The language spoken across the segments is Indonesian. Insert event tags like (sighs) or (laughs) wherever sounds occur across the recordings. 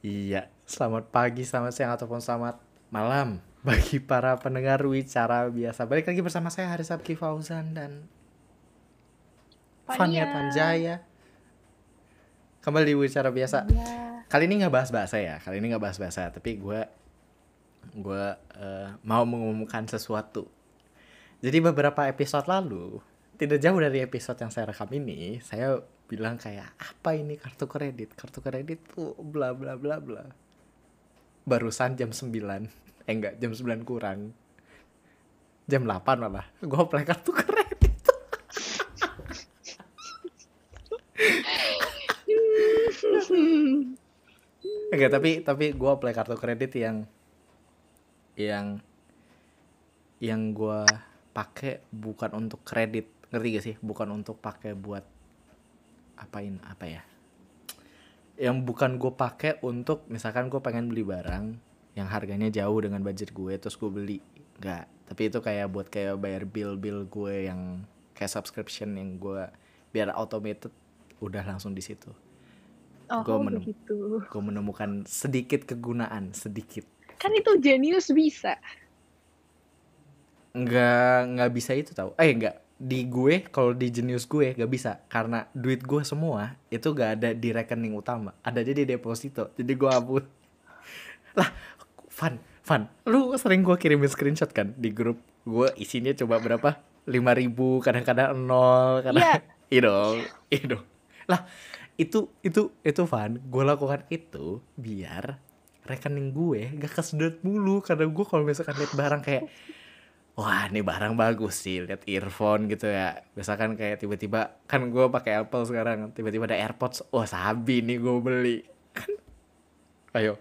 Iya, selamat pagi, selamat siang, ataupun selamat malam (laughs) bagi para pendengar wicara biasa. Balik lagi bersama saya Haris Abki Fauzan dan Fania Tanjaya. Kembali di wicara biasa. Ya. Kali ini nggak bahas bahasa ya, kali ini nggak bahas bahasa, tapi gue gue eh, mau mengumumkan sesuatu. Jadi beberapa episode lalu, tidak jauh dari episode yang saya rekam ini, saya bilang kayak apa ini kartu kredit? Kartu kredit tuh bla bla bla bla. Barusan jam 9 (laughs) eh enggak jam 9 kurang. Jam 8 malah. Gue apply kartu kredit. (laughs) Enggak tapi tapi gue apply kartu kredit yang yang yang gue pakai bukan untuk kredit. Ngerti gak sih? Bukan untuk pakai buat apain apa ya? Yang bukan gue pakai untuk misalkan gue pengen beli barang yang harganya jauh dengan budget gue terus gue beli. Nggak. Tapi itu kayak buat kayak bayar bill bill gue yang kayak subscription yang gue biar automated udah langsung di situ. Oh, Gua menem- begitu. gue menemukan sedikit kegunaan sedikit. Kan itu jenius bisa. nggak nggak bisa itu tahu eh nggak di gue kalau di jenius gue gak bisa. Karena duit gue semua itu gak ada di rekening utama. Ada aja di deposito. Jadi gue hapus. (laughs) Lah fun fun lu sering gue kirimin screenshot kan di grup? Gue isinya coba berapa? lima ribu kadang-kadang nol kadang iya. (laughs) Dong iya dong. Lah itu itu itu fun gue lakukan itu biar rekening gue gak kesedot mulu. Karena gue kalau misalkan lihat barang kayak wah ini barang bagus sih lihat earphone gitu ya. Misalkan kayak tiba-tiba kan gue pakai Apple sekarang tiba-tiba ada AirPods. Wah sabi nih gue beli. Kan? Ayo.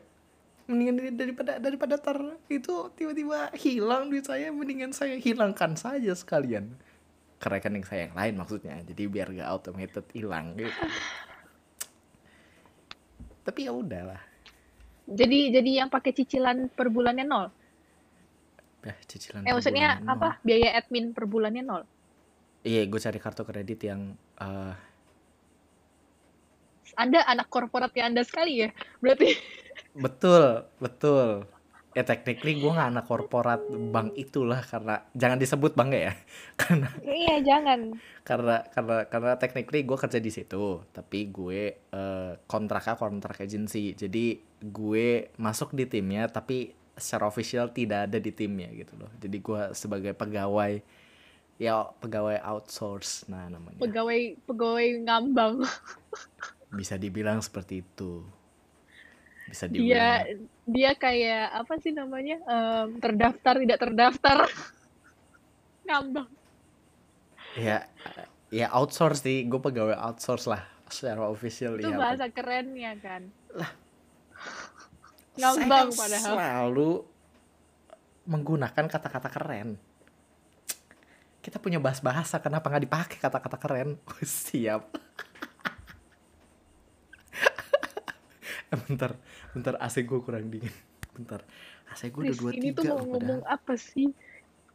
Mendingan dari- daripada daripada tar itu tiba-tiba hilang duit saya mendingan saya hilangkan saja sekalian. Ke rekening saya yang lain maksudnya. Jadi biar gak automated hilang gitu. (sighs) Tapi ya udahlah. Jadi jadi yang pakai cicilan per bulannya nol. Eh cicilan Eh maksudnya bulan, apa? Biaya admin per bulannya nol. iya gue cari kartu kredit yang eh, Anda anak korporatnya Anda sekali ya. Berarti (laughs) Betul, betul. Ya technically gue gak anak korporat bank itulah karena jangan disebut bank ya, (laughs) karena iya jangan. karena karena karena technically gue kerja di situ, tapi gue eh, kontraknya kontrak agency, jadi gue masuk di timnya tapi secara official tidak ada di timnya gitu loh. Jadi gue sebagai pegawai ya pegawai outsource, nah namanya Pegawai pegawai ngambang. (laughs) bisa dibilang seperti itu, bisa Dia dibilang dia kayak apa sih namanya? Em, terdaftar tidak terdaftar. (laughs) ngambang. ya ya outsource sih gue pegawai outsource lah secara official Itu ya bahasa kerennya kan. Saya ngambang kan padahal. selalu menggunakan kata-kata keren. Kita punya bahas bahasa kenapa nggak dipakai kata-kata keren? (laughs) Oh, siap. (laughs) Eh, bentar bentar AC gue kurang dingin. Bentar AC gue udah dua ini tuh tiga mau ngomong apa sih?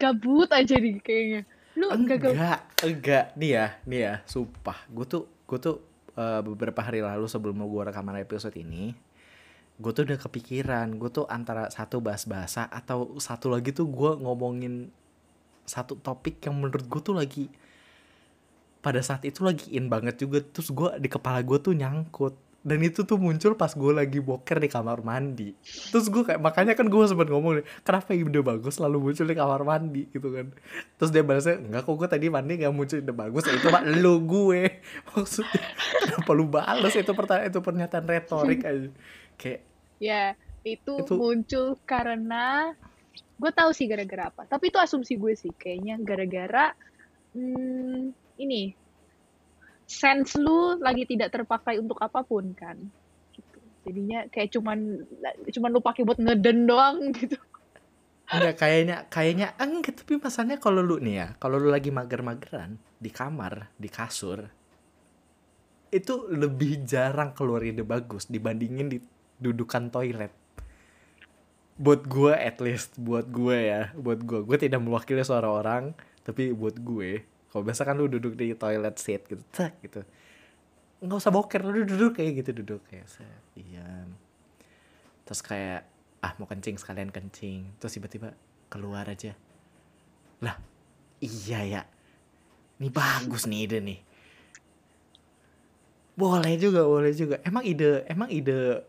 Gabut aja nih kayaknya. Lu gagal enggak enggak. Nih ya nih ya sumpah. Gue tuh gue tuh eh, beberapa hari lalu sebelum gue rekaman episode ini gue tuh udah kepikiran gue tuh antara satu bahas bahasa atau satu lagi tuh gue ngomongin satu topik yang menurut gue tuh lagi pada saat itu lagi in banget juga terus gue di kepala gue tuh nyangkut. Dan itu tuh muncul pas gue lagi boker di kamar mandi. Terus gue kayak makanya kan gue sempat ngomong kenapa ide bagus selalu muncul di kamar mandi? gitu kan. Terus dia balasnya enggak kok gue tadi mandi gak muncul ide bagus. Itu mah lu gue. (laughs) Maksudnya kenapa lu balas itu pertanyaan itu pernyataan retorik aja kayak Ya, itu, Itu- muncul karena gue tahu sih gara-gara apa. Tapi itu asumsi gue sih, kayaknya gara-gara hmm, ini sense lu lagi tidak terpakai untuk apa pun kan. Gitu. Jadinya kayak cuman cuman lu pakai buat ngeden doang (laughs) gitu. enggak kayaknya kayaknya enggak tapi masalahnya kalau lu nih ya kalau lu lagi mager-mageran di kamar di kasur itu lebih jarang keluar ide bagus dibandingin di dudukan toilet. Buat gue at least buat gue ya buat gue gue tidak mewakili suara orang tapi buat gue kalau biasa kan lu duduk di toilet seat gitu tak gitu. Nggak usah boker lu duduk kayak gitu duduk kayak set diam. Terus kayak ah mau kencing sekalian kencing. Terus tiba-tiba keluar aja. Lah iya ya. Ini bagus nih ide nih. Boleh juga boleh juga. Emang ide emang ide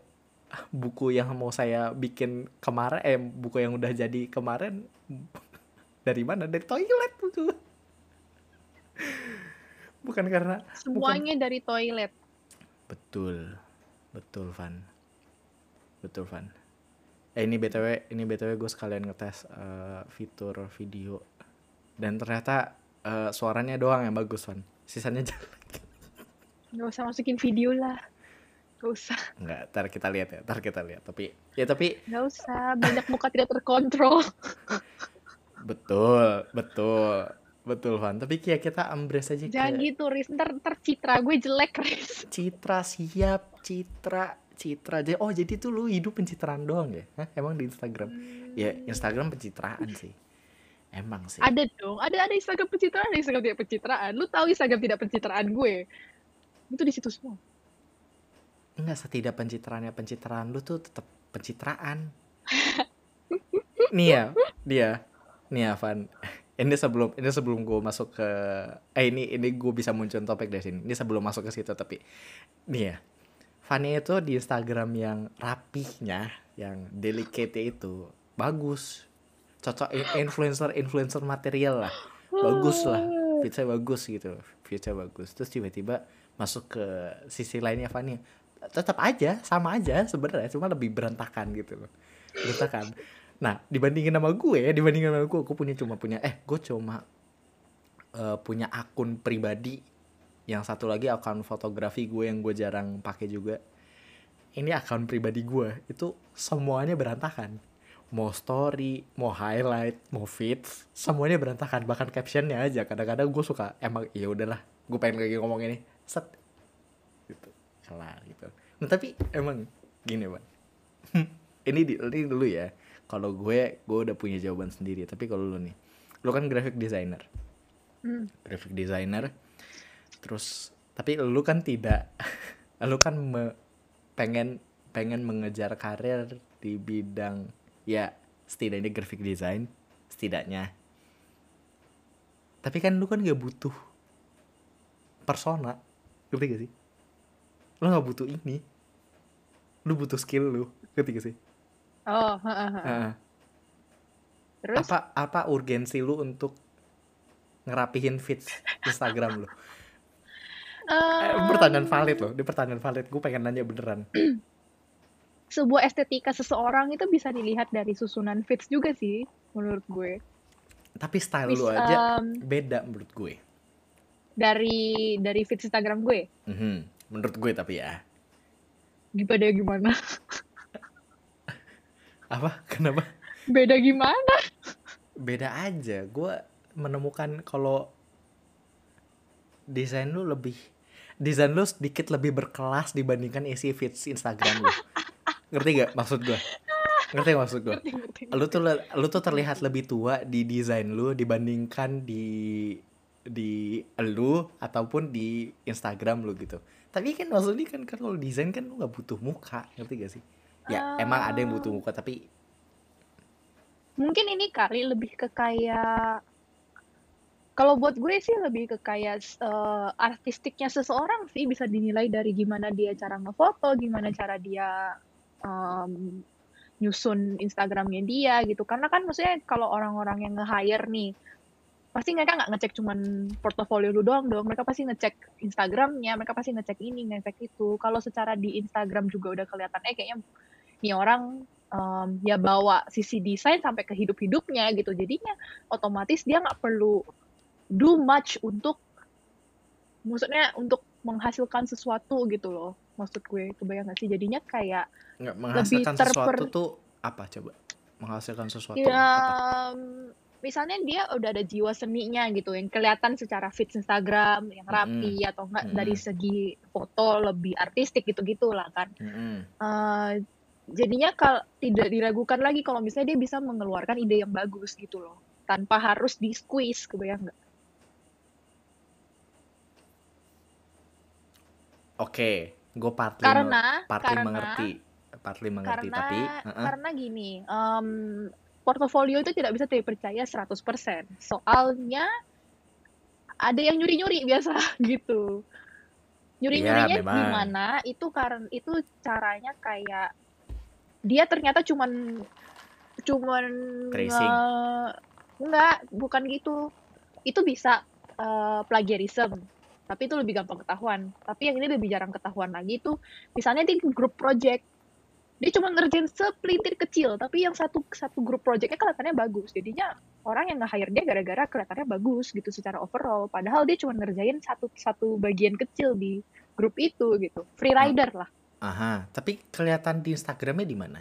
buku yang mau saya bikin kemarin eh buku yang udah jadi kemarin dari mana? Dari toilet. Bukan karena Semuanya dari toilet. betul. Betul Van. Betul Van. Eh ini btw ini btw gue sekalian ngetes eh, fitur video. Dan ternyata eh, suaranya doang yang bagus Van. Sisanya jelek. Gak usah masukin video lah. Gak usah. nggak ntar kita lihat ya ntar kita lihat tapi ya tapi Gak usah. Banyak muka tidak terkontrol. (laughs) betul betul betul Van tapi kayak kita embrace aja Jangan ke gitu, Riz. Ntar, ntar citra gue jelek, Riz. citra siap citra citra jadi oh jadi tuh lu hidup pencitraan doang ya Hah? emang di Instagram ya Instagram pencitraan sih emang sih Ada dong. Ada ada Instagram pencitraan, ada Instagram tidak pencitraan. Lu tahu Instagram tidak pencitraan gue? Itu di situ semua. Enggak setidak pencitraannya pencitraan lu tuh tetap pencitraan. (laughs) nih ya, dia, nih ya Van. Ini sebelum ini sebelum gue masuk ke eh ini ini gue bisa muncul topik dari sini. Ini sebelum masuk ke situ tapi nih ya. Fanny itu di Instagram yang rapihnya, yang delicate itu bagus. Cocok influencer influencer material lah. Bagus lah. Feature bagus gitu. Feature bagus. Terus tiba-tiba masuk ke sisi lainnya Fanny tetap aja sama aja sebenarnya cuma lebih berantakan gitu loh. Berantakan. Nah dibandingin sama gue dibandingin sama gue gue punya cuma punya eh gue cuma eh, punya akun pribadi yang satu lagi akun fotografi gue yang gue jarang pakai juga. Ini akun pribadi gue itu semuanya berantakan. Mau story mau highlight mau feeds semuanya berantakan. Bahkan captionnya aja kadang-kadang gue suka emang ya udahlah gue pengen lagi ngomong ini. Set kelar gitu. Nah tapi emang gini bang. (laughs) Ini di ini dulu ya. Kalau gue gue udah punya jawaban sendiri. Tapi kalau lu nih lu kan graphic designer. Hmm. graphic designer. Terus tapi lu kan tidak (laughs) lu kan me- pengen pengen mengejar karir di bidang ya setidaknya graphic design setidaknya. Tapi kan lu kan gak butuh persona. Ngerti gak sih lu gak butuh ini lu butuh skill lu gak sih Oh, heeh. Heeh. terus apa apa urgensi lu untuk ngerapihin feeds Instagram lu Eh, Em, pertanyaan valid loh, ini pertanyaan valid. Gue pengen nanya beneran. (clears throat) sebuah estetika seseorang itu bisa dilihat dari susunan feeds juga sih, menurut gue. Tapi style Mis- lu aja em, beda menurut gue. dari dari feeds Instagram gue. Mhm, Menurut gue tapi ya. Beda gimana? (laughs) Apa? Kenapa? Beda gimana? Beda aja. Gue menemukan kalau desain lu lebih desain lu sedikit lebih berkelas dibandingkan isi feeds Instagram lu. Ngerti gak maksud gue? Ngerti gak maksud gue? Ngerti, ngerti. lu tuh lu tuh terlihat lebih tua di desain lu dibandingkan di di lu ataupun di Instagram lu gitu. Tapi kan maksudnya kan kan kalau desain kan lu nggak butuh muka, ngerti gak sih? Ya emang ada yang butuh muka tapi Mungkin ini kali lebih ke kayak kalau buat gue sih lebih ke kayak eh, artistiknya seseorang sih bisa dinilai dari gimana dia cara ngefoto, gimana cara dia em, nyusun Instagramnya dia gitu. Karena kan maksudnya kalau orang-orang yang nge-hire nih, pasti mereka nggak ngecek cuman portofolio lu doang dong. Mereka pasti ngecek Instagramnya, mereka pasti ngecek ini, ngecek itu. Kalau secara di Instagram juga udah kelihatan, eh kayaknya nih orang em, ya bawa sisi desain sampai ke hidup-hidupnya gitu. Jadinya otomatis dia nggak perlu do much untuk maksudnya untuk menghasilkan sesuatu gitu loh maksud gue kebayang gak sih jadinya kayak nggak menghasilkan terper- sesuatu tuh apa coba? Menghasilkan sesuatu ya apa? Misalnya dia udah ada jiwa seninya gitu yang kelihatan secara feed Instagram yang rapi atau enggak Mm-mm. dari segi foto lebih artistik gitu-gitu lah kan Mm-mm. Eh, jadinya kalau tidak diragukan lagi kalau misalnya dia bisa mengeluarkan ide yang bagus gitu loh tanpa harus di squeeze kebayang nggak Oke, gue partly karena partly karena mengerti, partly mengerti Karena tapi heeh. karena gini, em, portofolio itu tidak bisa dipercaya 100%. Soalnya ada yang nyuri-nyuri biasa (laughs) gitu. Nyuri-nyurinya memang. gimana? Itu karena itu caranya kayak dia ternyata cuman cuman Tracing. nge- enggak, bukan gitu. Itu bisa eh, plagiarism, tapi itu lebih gampang ketahuan. Tapi yang ini lebih jarang ketahuan lagi itu misalnya di grup project dia cuma ngerjain sepelintir kecil tapi yang satu satu grup projectnya kelihatannya bagus jadinya orang yang nge-hire dia gara-gara kelihatannya bagus gitu secara overall padahal dia cuma ngerjain satu satu bagian kecil di grup itu gitu free rider lah aha. Tapi kelihatan di Instagramnya di mana?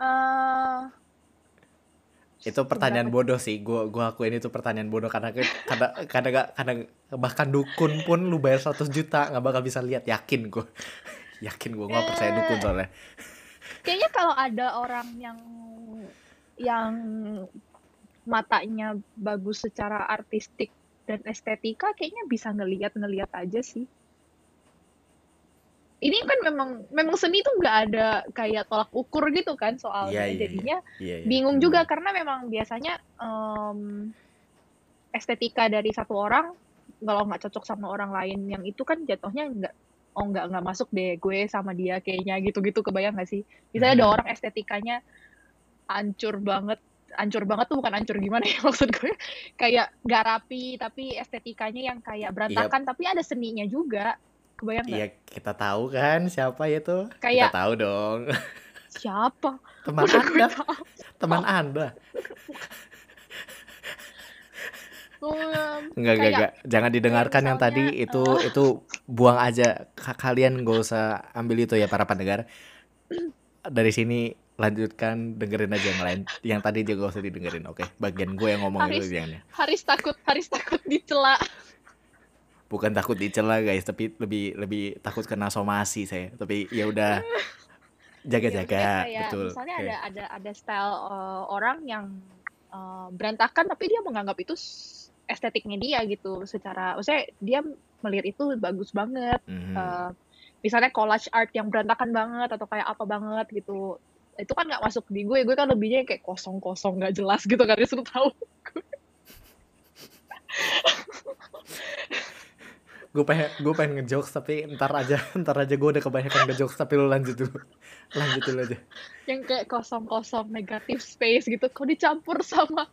eh Itu pertanyaan bodoh sih. Gua gua akuin itu pertanyaan bodoh karena kadang kadang kadang bahkan dukun pun lu bayar 100 juta nggak bakal bisa lihat. Yakin gua. Yakin gua nggak percaya dukun eh soalnya. kayaknya kalau ada orang yang yang matanya bagus secara artistik dan estetika kayaknya bisa ngelihat ngelihat aja sih ini kan memang memang seni tuh nggak ada kayak tolak ukur gitu kan soalnya iya iya. jadinya Iya iya. bingung Hmm. juga karena memang biasanya em, estetika dari satu orang kalau nggak cocok sama orang lain yang itu kan jatuhnya nggak oh nggak nggak masuk deh gue sama dia kayaknya gitu-gitu kebayang nggak sih misalnya ada Mhm. orang estetikanya hancur banget hancur banget tuh bukan hancur gimana ya (laughs) maksud gue kayak nggak rapi tapi estetikanya yang kayak Iya berantakan tapi ada seninya juga kebayang nggak iya kita tahu kan siapa itu? Kita kayak tahu dong. siapa Teman udah Anda, teman Anda. Em, Enggak, enggak, enggak. Jangan didengarkan yang tadi itu eh, itu buang aja. Ka- Kalian gak usah ambil itu ya para pendengar. Dari sini lanjutkan dengerin aja yang lain. Yang tadi juga gak usah didengerin, oke? Bagian gue yang ngomong itu Haris jangan ya. Haris takut Haris takut dicela Bukan takut dicela guys, tapi lebih lebih takut kena somasi saya. Tapi ya udah ya jaga-jaga, kayak betul. misalnya Oke. ada ada ada style eh, orang yang eh, berantakan tapi dia menganggap itu estetiknya dia gitu secara maksudnya dia melihat itu bagus banget. Mhm. Eh, misalnya collage art yang berantakan banget atau kayak apa banget gitu. Itu kan nggak masuk di gue. Gue kan lebihnya kayak kosong kosong nggak jelas gitu kan. Disuruh tahu. Gue pengen gue pengen ngejokes tapi ntar aja (laughs) ntar aja gue udah kebanyakan ngejokes tapi lu lanjut dulu. Lanjut dulu aja. Yang kayak kosong kosong negatif space gitu kok dicampur sama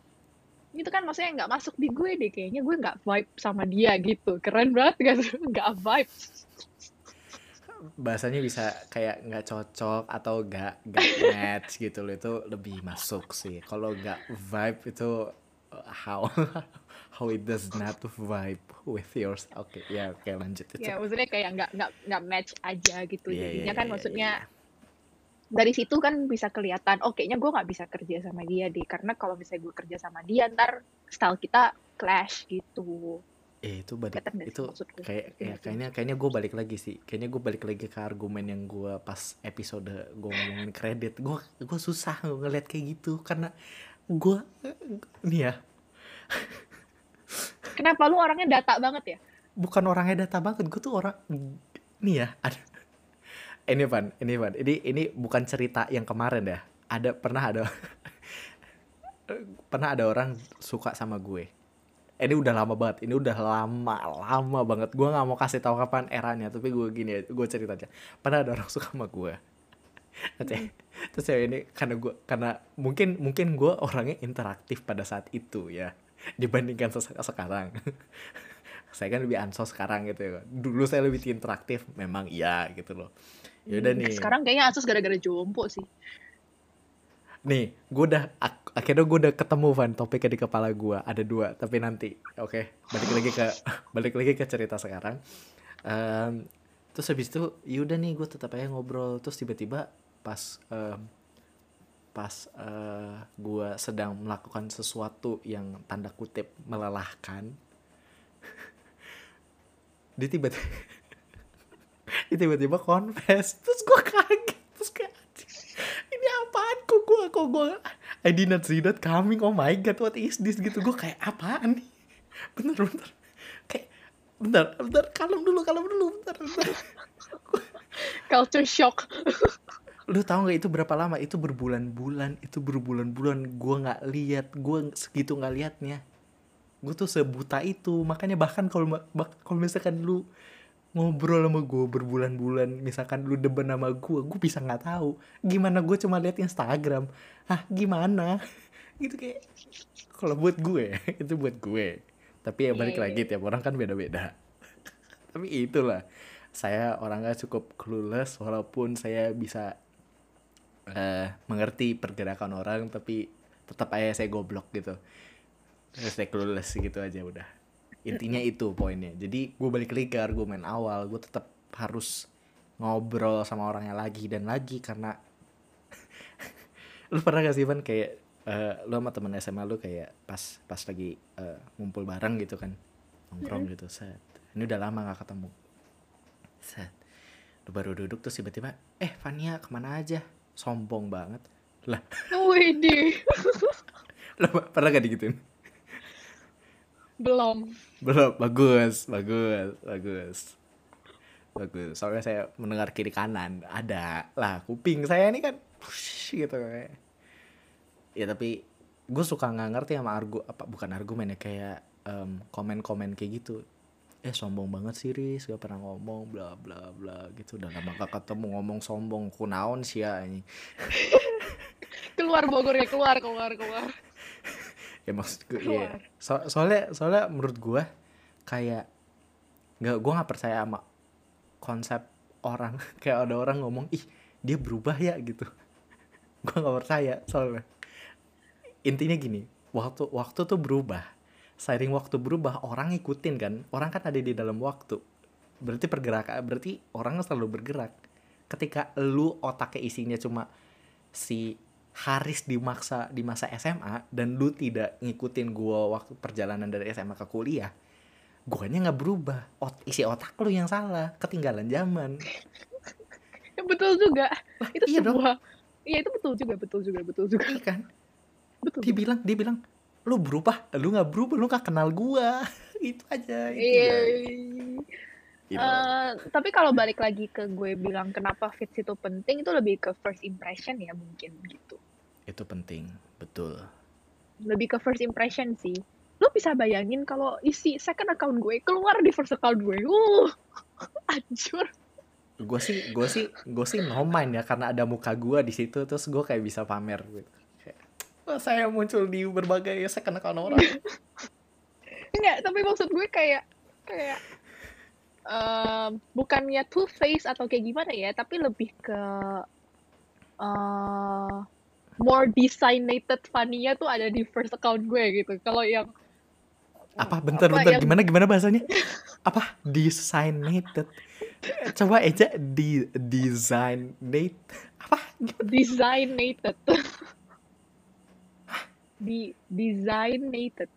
itu kan maksudnya nggak masuk di gue deh kayaknya. Gue nggak vibe sama dia gitu. Keren banget gak nggak (laughs) vibe bahasanya bisa kayak nggak cocok atau nggak nggak (laughs) match gitu loh. Itu lebih masuk sih. Kalau nggak vibe itu uh, how (laughs) how it does not vibe with yours. Oke ya oke lanjut. Itu ya maksudnya kayak nggak nggak nggak match aja gitu iya, jadinya kan iya, maksudnya iya. Dari situ kan bisa kelihatan oh kayaknya gue nggak bisa kerja sama dia deh karena kalau misalnya gue kerja sama dia ntar style kita clash gitu. Eh itu balik sih itu kayak ya kayaknya kayaknya gue balik lagi sih. Kayaknya gue balik lagi ke argumen yang gue pas episode gue ngomongin kredit. Gue gue susah ngeliat kayak gitu karena gue nih ya. Kenapa? Lu orangnya data banget ya? Bukan orangnya data banget gue tuh orang nih ya ada ini Van ini Van. Ini ini bukan cerita yang kemarin ya. Ada pernah ada (laughs) pernah ada orang suka sama gue. Ini udah lama banget ini udah lama lama banget. Gue nggak mau kasih tahu kapan eranya tapi gue gini ya gue cerita aja. Pernah ada orang (laughs) suka sama gue. Terus Mm. terus ya ini karena gue karena mungkin mungkin gue orangnya interaktif pada saat itu ya dibandingkan sekarang. (laughs) Saya kan lebih ansos sekarang gitu ya. Dulu saya lebih interaktif memang iya gitu loh ya udah Hmm, nih. sekarang kayaknya Asus gara-gara jompo sih. Nih gue udah ak- akhirnya gue udah ketemu Van topiknya di kepala gue ada dua tapi nanti. Oke balik lagi ke (laughs) balik lagi ke cerita sekarang. Em, terus habis itu yaudah nih gue tetap aja ngobrol. Terus tiba-tiba pas em, pas eh, gue sedang melakukan sesuatu yang tanda kutip melelahkan (laughs) dia tiba-tiba dia tiba-tiba confess. Terus gue kaget. Terus kayak "Anjing, ini apaan? Kok gue kok gue I did not see that coming. Oh my god what is this? Gitu. Gue kayak apaan nih? Bentar bentar. Kayak bentar bentar. Kalem dulu kalem dulu bentar bentar. Culture shock. Lu tahu nggak itu berapa lama? Itu berbulan-bulan itu berbulan-bulan. Gua nggak lihat gua segitu nggak liatnya. Gue tuh sebuta itu. Makanya bahkan kalau kalau misalkan lu ngobrol sama gue berbulan-bulan misalkan lu deban sama gue gue bisa nggak tahu. Gimana gue cuma lihat Instagram? Ah gimana? (laughs) Gitu kayak kalau buat gue (laughs) itu buat gue. Tapi ya balik Iya, lagi iya. tiap orang kan beda-beda. (laughs) Tapi itulah saya orangnya cukup clueless walaupun saya bisa eh, mengerti pergerakan orang tapi tetap aja saya goblok gitu. Saya clueless gitu aja udah intinya itu poinnya. Jadi gue balik lagi ke argumen awal gue tetap harus ngobrol sama orangnya lagi dan lagi karena (laughs) lu pernah gak sih Van kayak eh, lu sama temen SMA lu kayak pas pas lagi eh, ngumpul bareng gitu kan? Nongkrong gitu set. Ini udah lama gak ketemu. Set. Lu baru duduk terus tiba-tiba eh Vania ke mana aja? Sombong banget. Lah. Wih deh, (laughs) lu pernah gak digituin belum. belum. Bagus bagus bagus. Bagus. Soalnya saya mendengar kiri kanan ada lah kuping saya ini kan push, gitu. Kayak ya tapi gue suka nggak ngerti sama argu apa bukan argumen ya kayak em, komen-komen kayak gitu. Eh sombong banget sih Riz gak pernah ngomong bla bla bla gitu. Udah lama gak ketemu ngomong sombong kunaon sih (laughs) ya ini Keluar Bogornya, keluar, keluar, keluar. (laughs) ya maksud gue iya. So- soalnya soalnya menurut gue kayak nggak gue nggak percaya sama konsep orang. (laughs) Kayak ada orang ngomong ih dia berubah ya gitu. (laughs) Gue nggak percaya soalnya. Intinya gini waktu waktu tuh berubah. Seiring waktu berubah orang ngikutin kan. Orang kan ada di dalam waktu. Berarti pergerakan berarti orang selalu bergerak. Ketika lu otaknya isinya cuma si Haris di masa di masa SMA dan lu tidak ngikutin gua waktu perjalanan dari SMA ke kuliah guanya nggak berubah Ot- isi otak lu yang salah ketinggalan zaman Ya, betul juga. Itu iya dong. sebuah. Iya itu betul juga, betul juga, betul juga. iya kan Betul. dia bilang dia bilang lu berubah lu nggak berubah lu nggak kenal gua (laughs) itu aja itu Iya. aja. Gitu. Eh, tapi kalau balik lagi ke gue bilang kenapa fits itu penting itu lebih ke first impression ya mungkin gitu. itu penting betul Lebih ke first impression sih. Lu bisa bayangin kalau isi second account gue keluar di first account gue. Uh, (laughs) anjur. gue sih gue sih gue sih no mind ya karena ada muka gua di situ terus gue kayak bisa pamer gitu kayak "Wah, saya muncul di berbagai second account orang (laughs) Enggak, tapi maksud gue kayak kayak bukannya two face atau kayak gimana ya, tapi lebih ke eh, more designated Fania tuh ada di first account gue gitu. Kalau yang apa? bentar Apa bentar yang- gimana gimana bahasanya? Apa? Designated. Coba aja di designated apa? Designated. di designated.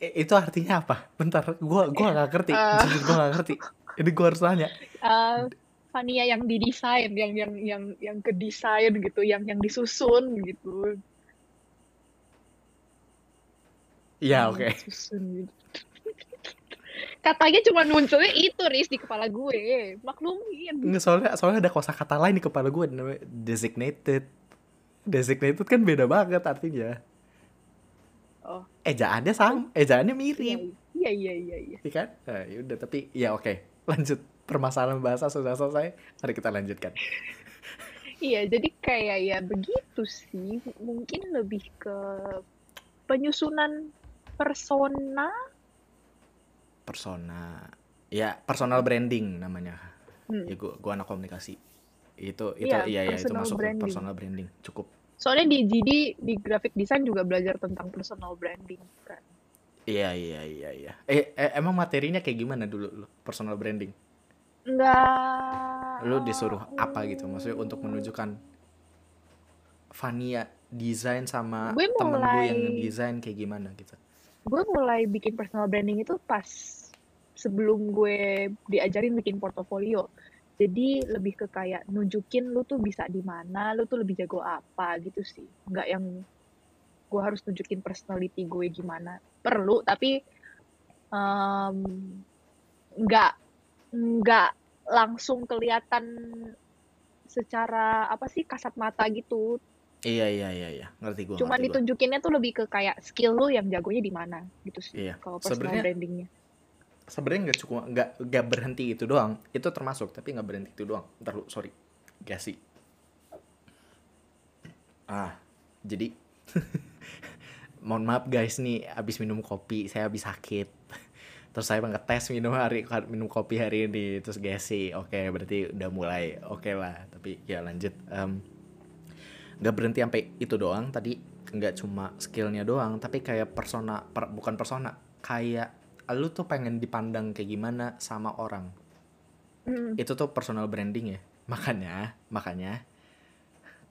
Itu artinya apa bentar gua gua nggak ngerti jujur gua nggak ngerti ini gua harus tanya Eh, Fania yang didesain, yang yang yang yang ke desain gitu, yang yang disusun gitu. ya oke disusun gitu. Katanya cuma munculnya itu Riz di kepala gue. Maklumin. Nggak, soalnya soalnya ada kosakata lain di kepala gue namanya designated designated kan beda banget artinya ejaannya sama ejaannya iya mirip iya iya iya. iya. Iya kan nah, yaudah tapi ya oke lanjut permasalahan bahasa sudah selesai mari kita lanjutkan Iya, jadi kayak ya begitu sih. Mungkin lebih ke penyusunan persona. persona ya personal branding namanya Hmm. ya gua gua anak komunikasi itu itu Iya, iya ya itu masuk ke branding. personal branding cukup Soalnya di GD di graphic design juga belajar tentang personal branding kan. iya iya iya iya eh, eh, emang materinya kayak gimana dulu lu personal branding Enggak. lu disuruh apa gitu maksudnya untuk menunjukkan Vania desain sama Gue temen lu yang desain kayak gimana gitu gue mulai bikin personal branding itu pas sebelum gue diajarin bikin portofolio. Jadi lebih ke kayak nunjukin lu tuh bisa di mana, lu tuh lebih jago apa gitu sih. Nggak yang gue harus tunjukin personality gue gimana. Perlu, tapi em, nggak nggak langsung kelihatan secara apa sih kasat mata gitu. Iya iya iya iya, ngerti gue. Cuman ngerti gua. ditunjukinnya tuh lebih ke kayak skill lu yang jagonya di mana gitu sih. Iya. Kalau personal Sebenarnya brandingnya. Sebenarnya nggak cukup nggak nggak berhenti itu doang. Itu termasuk tapi nggak berhenti itu doang. Ntar lu sorry, gasi. Ah, jadi (laughs) mohon maaf guys nih abis minum kopi saya habis sakit terus saya ngetes minum hari minum kopi hari ini terus gasi oke berarti udah mulai oke lah tapi ya lanjut Em, nggak berhenti sampai itu doang tadi nggak cuma skillnya doang tapi kayak persona per- bukan persona kayak lu tuh pengen dipandang kayak gimana sama orang? Mm. itu tuh personal branding ya. Makanya makanya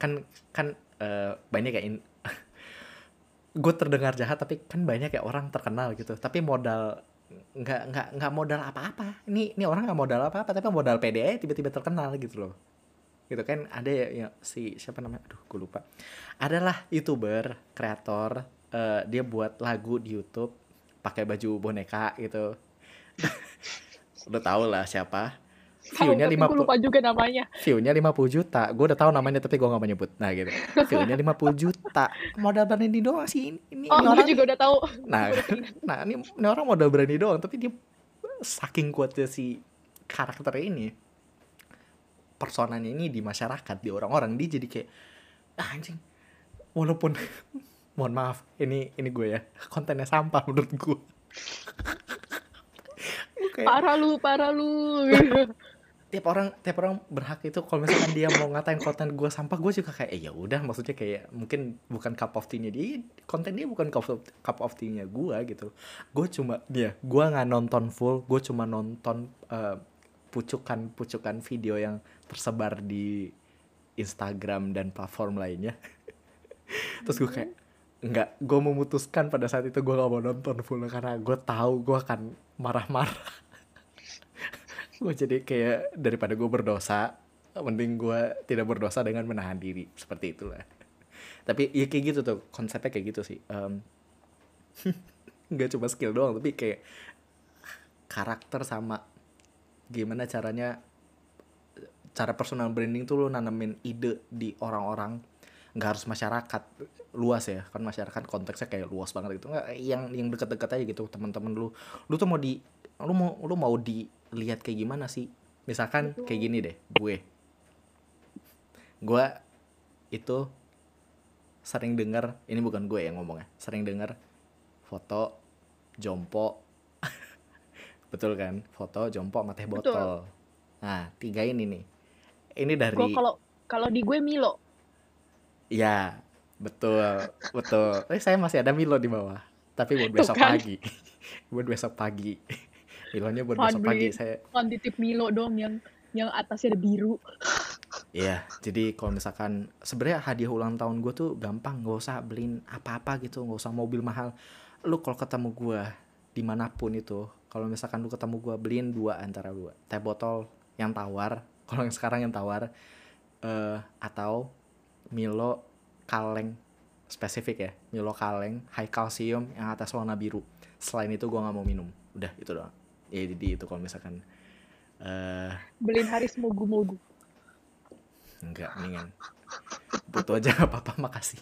kan kan eh, banyak kayak in- (laughs) gue terdengar jahat tapi kan banyak kayak orang terkenal gitu. Tapi modal nggak nggak nggak modal apa-apa. Ini ini orang nggak modal apa-apa tapi modal aja tiba-tiba terkenal gitu loh. Gitu kan ada ya, ya si siapa namanya? Aduh gue lupa. Adalah youtuber kreator eh, dia buat lagu di YouTube pakai baju boneka gitu (laughs) udah tau lah siapa view-nya 50 gue lupa juga namanya. view-nya 50 juta. Gue udah tahu namanya tapi gue gak mau nyebut. Nah gitu. View-nya 50 juta. Modal berani doang sih. Ini, ini, Oh, orang. juga udah tahu. Nah, nah ini, ini orang modal berani doang. Tapi dia saking kuatnya si karakter ini. Personanya ini di masyarakat, di orang-orang. Dia jadi kayak, ah, anjing. Walaupun, mohon maaf. Ini ini gue ya. (laughs) Kontennya sampah menurut gue. (laughs) Kayak, Parah lu, parah lu. (laughs) tiap orang tiap orang berhak itu kalau misalkan dia mau ngatain konten gue sampah gue juga kayak eh ya udah maksudnya kayak mungkin bukan cup of tea-nya dia konten dia bukan cup of, cup of tea-nya gue gitu gue cuma dia gue nggak nonton full gue cuma nonton eh, pucukan-pucukan video yang tersebar di Instagram dan platform lainnya terus gue kayak nggak gue memutuskan pada saat itu gue gak mau nonton full karena gue tahu gue akan marah-marah. (laughs) Gue jadi kayak daripada gue berdosa mending gue tidak berdosa dengan menahan diri. Seperti itulah. Tapi ya kayak gitu tuh konsepnya kayak gitu sih. Em, (laughs) nggak cuma skill doang tapi kayak karakter sama gimana caranya cara personal branding tuh lu nanemin ide di orang-orang. Nggak harus masyarakat luas ya kan masyarakat konteksnya kayak luas banget gitu. Nggak yang yang deket-deket aja gitu teman-teman lu. Lu tuh mau di lu mau lu mau dilihat kayak gimana sih? Misalkan Betul. kayak gini deh gue. Gue itu sering dengar ini bukan gue yang ngomongnya sering dengar foto jompo. (laughs) Betul kan? Foto jompo sama teh Betul. botol. Nah tiga ini nih. Ini dari kalau kalau di gue Milo. Ya, betul, betul. Eh, saya masih ada Milo di bawah. Tapi buat Tuh besok kan. pagi. (laughs) buat besok pagi. (laughs) Milonya buat Fun besok pagi. Saya, Kan titip Milo dong yang yang atasnya ada biru. (laughs) iya. Jadi kalau misalkan sebenarnya hadiah ulang tahun gue tuh gampang, nggak usah beliin apa-apa gitu, nggak usah mobil mahal. Lu kalau ketemu gue di mana pun itu, kalau misalkan lu ketemu gue beliin dua antara dua, teh botol yang tawar, kalau yang sekarang yang tawar, eh atau Milo kaleng spesifik ya Milo kaleng high calcium yang atas warna biru selain itu gua nggak mau minum udah itu doang ya jadi itu kalau misalkan eh Beliin Haris mogu-mogu. enggak mendingan butuh aja nggak apa-apa makasih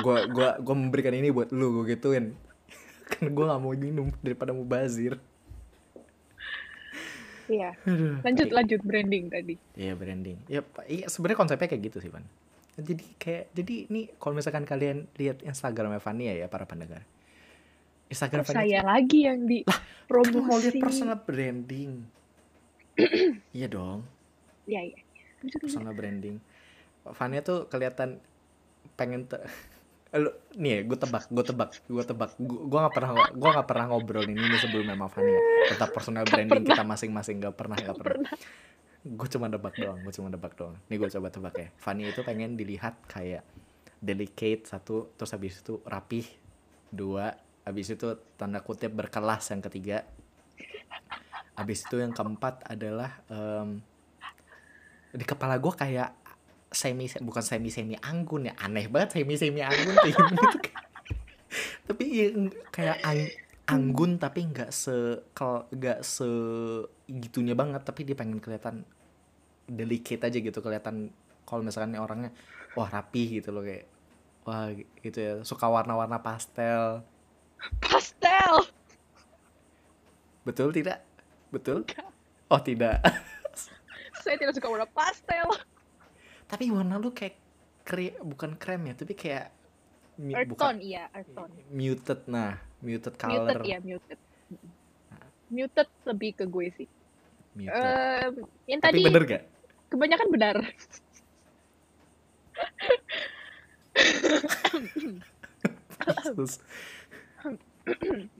gua gua gua memberikan ini buat lu gua gituin kan gua nggak mau minum daripada mau bazir Iya. Lanjut lanjut branding tadi. Iya branding. Ya iya sebenarnya konsepnya kayak gitu sih, Pan. Jadi kayak jadi ini kalau misalkan kalian lihat Instagramnya Fania ya para pendengar. Instagram Fania saya lagi yang di kan mau lihat promosi. personal branding. (clears throat) iya dong, Iya, iya. Personal branding. Fania tuh kelihatan pengen te (laughs) lu nih ya, gue tebak, gue tebak, gue tebak, gue gak pernah, gue gak pernah ngobrolin ini sebelumnya sama Fania tentang personal branding kita masing-masing, gak pernah, gak pernah. Pernah. Gue cuma nebak doang gue cuma nebak doang. Nih gue coba tebak ya. Fanny itu pengen dilihat kayak delicate satu terus habis itu rapih dua habis itu tanda kutip berkelas yang ketiga. Habis itu yang keempat adalah em, di kepala gue kayak semi bukan semi semi anggun ya aneh banget semi semi anggun kayak tuh tapi ya, kayak ang- anggun tapi nggak se nggak se gitunya banget tapi dia pengen kelihatan delicate aja gitu kelihatan kalau misalkan orangnya wah rapi gitu loh kayak wah gitu ya suka warna-warna pastel Pastel. betul tidak betul Enggak. oh tidak (laughs) Saya tidak suka warna pastel. tapi warna lu kayak kre bukan krem ya tapi kayak Earth bukan tone, iya, earth tone. muted nah muted color Muted, ya, muted. Muted lebih ke gue sih. Muted. Em, yang tapi tadi bener gak kebanyakan benar.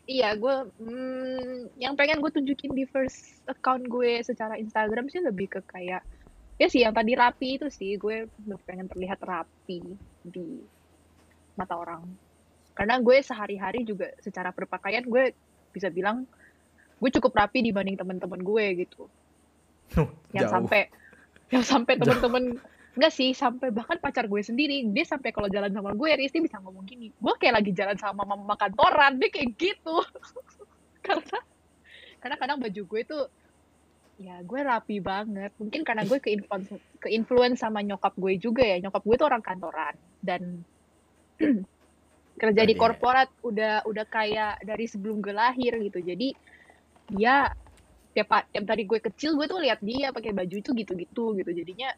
Iya, gue mm, yang pengen gue tunjukin di first account gue secara Instagram sih lebih ke kayak ya sih yang tadi rapi itu sih gue lebih pengen terlihat rapi di mata orang. Karena gue sehari-hari juga secara berpakaian gue bisa bilang gue cukup rapi dibanding teman-teman gue gitu. Yang jauh. sampai yang sampai Jauh. teman-teman enggak sih sampai bahkan pacar gue sendiri. Dia sampai kalau jalan sama gue Riz dia bisa ngomong gini gue kayak lagi jalan sama mama kantoran. Dia kayak gitu. (laughs) Karena karena kadang baju gue tuh ya gue rapi banget. Mungkin karena gue ke influence ke influence sama nyokap gue juga ya. Nyokap gue tuh orang kantoran dan (clears throat) kerja di Iya. korporat udah udah kayak dari sebelum gue lahir gitu. Jadi dia tiap tiap dari gue kecil gue tuh lihat dia pakai baju itu gitu-gitu gitu. Jadinya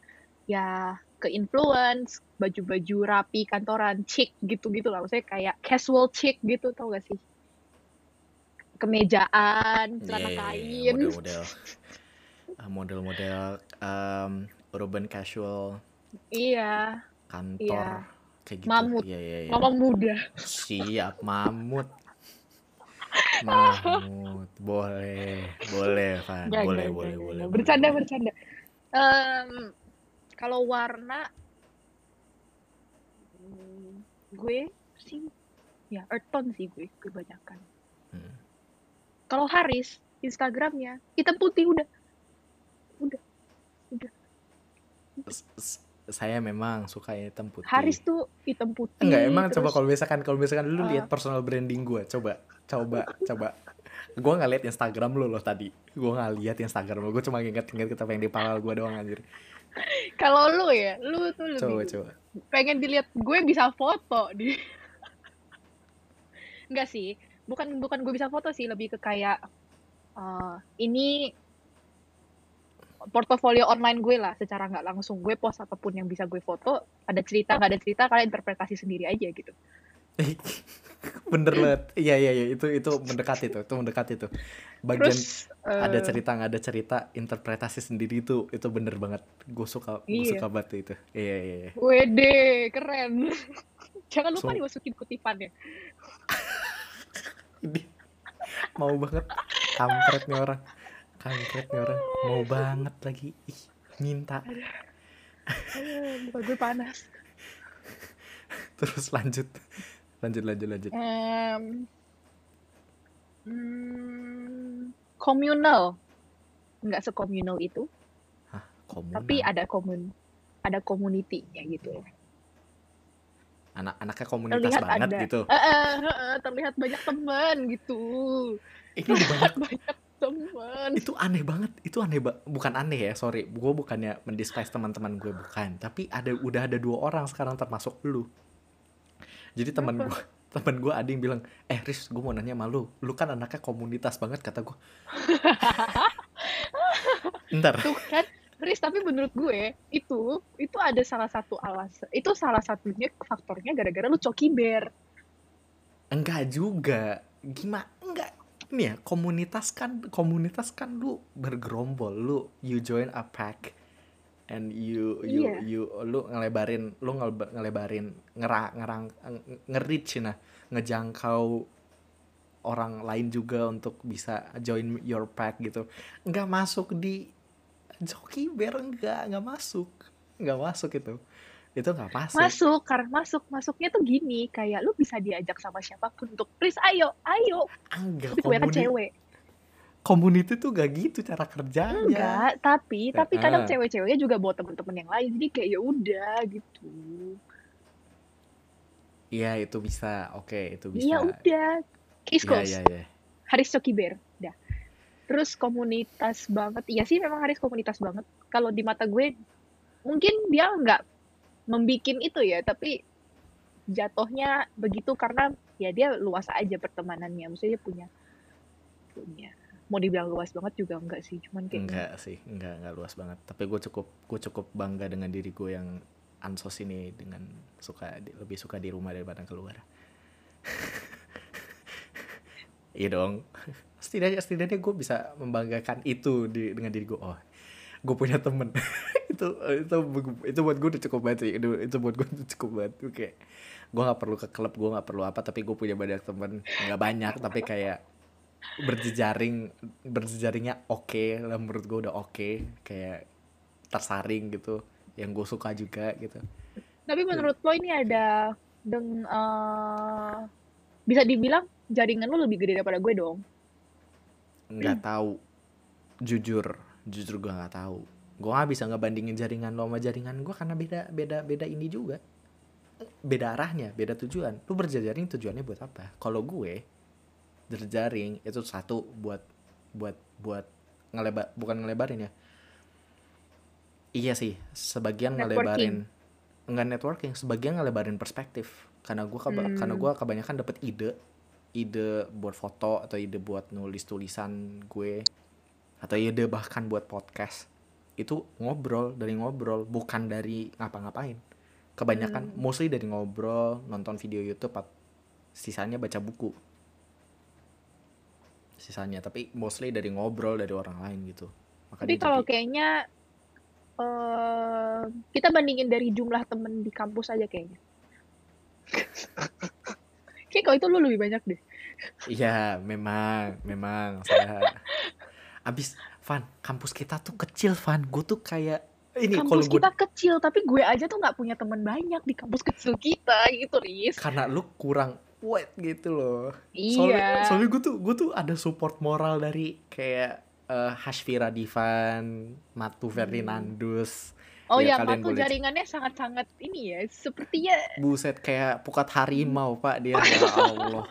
ya ke influence baju-baju rapi kantoran chic gitu-gitu lah maksudnya kayak casual chic gitu tau gak sih? Kemejaan celana Iya, iya, iya, kain. Model-model. Ah, model-model um, urban casual iya. kantor kayak gitu. Mamut. iya iya iya. Mama muda. Siap mamut mamut boleh boleh Van. Nggak, boleh nggak, boleh nggak, boleh bercanda boleh. bercanda. Em, kalau warna hmm, gue sih ya earth tone sih gue kebanyakan. Hmm. kalau Haris Instagramnya hitam putih udah. S- s- saya memang suka hitam putih. Haris tuh hitam putih enggak emang coba terus kalau misalkan kalau misalkan lu Ah. lihat personal branding gue coba coba coba. Gue nggak lihat Instagram lu loh tadi. Gue nggak lihat Instagram lu. Gue cuma inget-inget kita yang di pala gue doang anjir. Kalau lu ya lu tuh lebih coba coba. pengen dilihat gue bisa foto di (laughs) enggak sih. Bukan bukan gue bisa foto sih. Lebih ke kayak eh, ini portofolio online gue lah. Secara nggak langsung gue post apa pun yang bisa gue foto. Ada cerita nggak ada cerita kalian interpretasi sendiri aja gitu (laughs) bener banget. Iya iya iya. Itu itu mendekat itu itu mendekat itu. Bagian terus ada eh, cerita nggak ada cerita interpretasi sendiri itu itu bener banget. Gue suka gue Iya. suka banget itu. Iya iya iya. Wede keren. (laughs) Jangan lupa So- dimasukin kutipannya. (laughs) Mau banget. Kampret nih orang. Kampret nih orang. Mau banget lagi. Ih minta. Aduh, gue panas. Terus lanjut lanjut lanjut lanjut. Em, hmm, communal. Nggak sekomunal itu. Komunal tapi ada komun ada community-nya gitu. Anak-anaknya komunitas terlihat banget ada. gitu. Eh, eh, eh, terlihat banyak teman gitu. Udah banyak banyak teman. Itu aneh banget. Itu aneh ba bukan aneh ya sorry. Gue bukannya mendisguise teman-teman gue bukan. Tapi ada udah ada dua orang sekarang termasuk lu jadi teman gue (laughs) teman gue ada yang bilang eh Riz gue mau nanya sama lu. Kan anaknya komunitas banget kata gue (laughs) ntar. Tuh kan Riz tapi menurut gue itu itu ada salah satu alasan itu salah satunya faktornya gara-gara lu coki bear. Enggak juga. Gimana enggak. Nih ya komunitas kan komunitas kan lu bergerombol. Lu you join a pack and you you Iya. you lu ngelebarin lu ngeleba- ngelebarin ngera, ngerang nge- nge-reach nah ngejangkau orang lain juga untuk bisa join your pack gitu. Nggak masuk di joki bear enggak nggak masuk nggak masuk itu. Itu nggak masuk. Masuk karena masuk masuknya tuh gini kayak lu bisa diajak sama siapa pun untuk please ayo ayo. Enggak gue kan cewek community tuh gak gitu cara kerjanya. Enggak tapi tapi kadang Heeh. cewek-ceweknya juga bawa temen-temen yang lain jadi kayak ya udah gitu. Iya itu bisa, oke itu iya bisa. udah. Case Iya iya iya. Haris Coki Bear udah. Terus komunitas banget. Iya sih memang Haris komunitas banget. Kalau di mata gue mungkin dia nggak membikin itu ya tapi jatuhnya begitu karena ya dia luas aja pertemanannya. Maksudnya dia punya punya mau dibilang luas banget juga enggak sih cuman kayak enggak sih enggak enggak luas banget. Tapi gue cukup gue cukup bangga dengan diri gue yang ansos ini dengan suka lebih suka di rumah daripada keluar. (laughs) Iya dong. Setidaknya setidaknya gue bisa membanggakan itu di dengan diri gue oh gue punya temen. (laughs) Itu itu itu buat gue udah cukup banget sih. Itu, itu buat gue udah cukup banget. Oke gue nggak perlu ke klub gue nggak perlu apa tapi gue punya banyak temen. Nggak banyak tapi kayak berjejaring berjejaringnya oke okay, lah menurut gue udah oke. Okay. kayak tersaring gitu yang gue suka juga gitu. Tapi menurut lo ini ada deng uh, bisa dibilang jaringan lo lebih gede daripada gue dong. Nggak hmm. tahu. Jujur jujur gue nggak tahu. Gue nggak bisa ngebandingin jaringan lo sama jaringan gue karena beda beda beda ini juga. Beda arahnya beda tujuan. Lu berjejaring tujuannya buat apa? Kalau gue berjaring itu satu buat buat buat ngelebar bukan ngelebarin ya iya sih sebagian networking. ngelebarin enggak networking sebagian ngelebarin perspektif karena gue hmm. karena gue kebanyakan dapet ide ide buat foto atau ide buat nulis tulisan gue atau ide bahkan buat podcast itu ngobrol dari ngobrol bukan dari ngapa-ngapain kebanyakan hmm. mostly dari ngobrol nonton video YouTube sisanya baca buku sisanya tapi mostly dari ngobrol dari orang lain gitu Maka tapi kalau jadi... kayaknya uh, kita bandingin dari jumlah temen di kampus aja kayaknya (laughs) Kayak kalau itu lu lebih banyak deh. Iya, memang, memang saya. Abis, Van, kampus kita tuh kecil, Van. Gue tuh kayak ini kampus kita gua... kecil, tapi gue aja tuh nggak punya teman banyak di kampus kecil kita gitu, Riz. Karena lu kurang wet gitu loh. Iya. Soalnya, soalnya gue tuh gue tuh ada support moral dari kayak uh, Hashvira Divan, Matu hmm. Ferdinandus. Oh ya, ya Matu jaringannya sangat-sangat ini ya, sepertinya buset kayak pukat harimau, Pak, dia (laughs) ya Allah.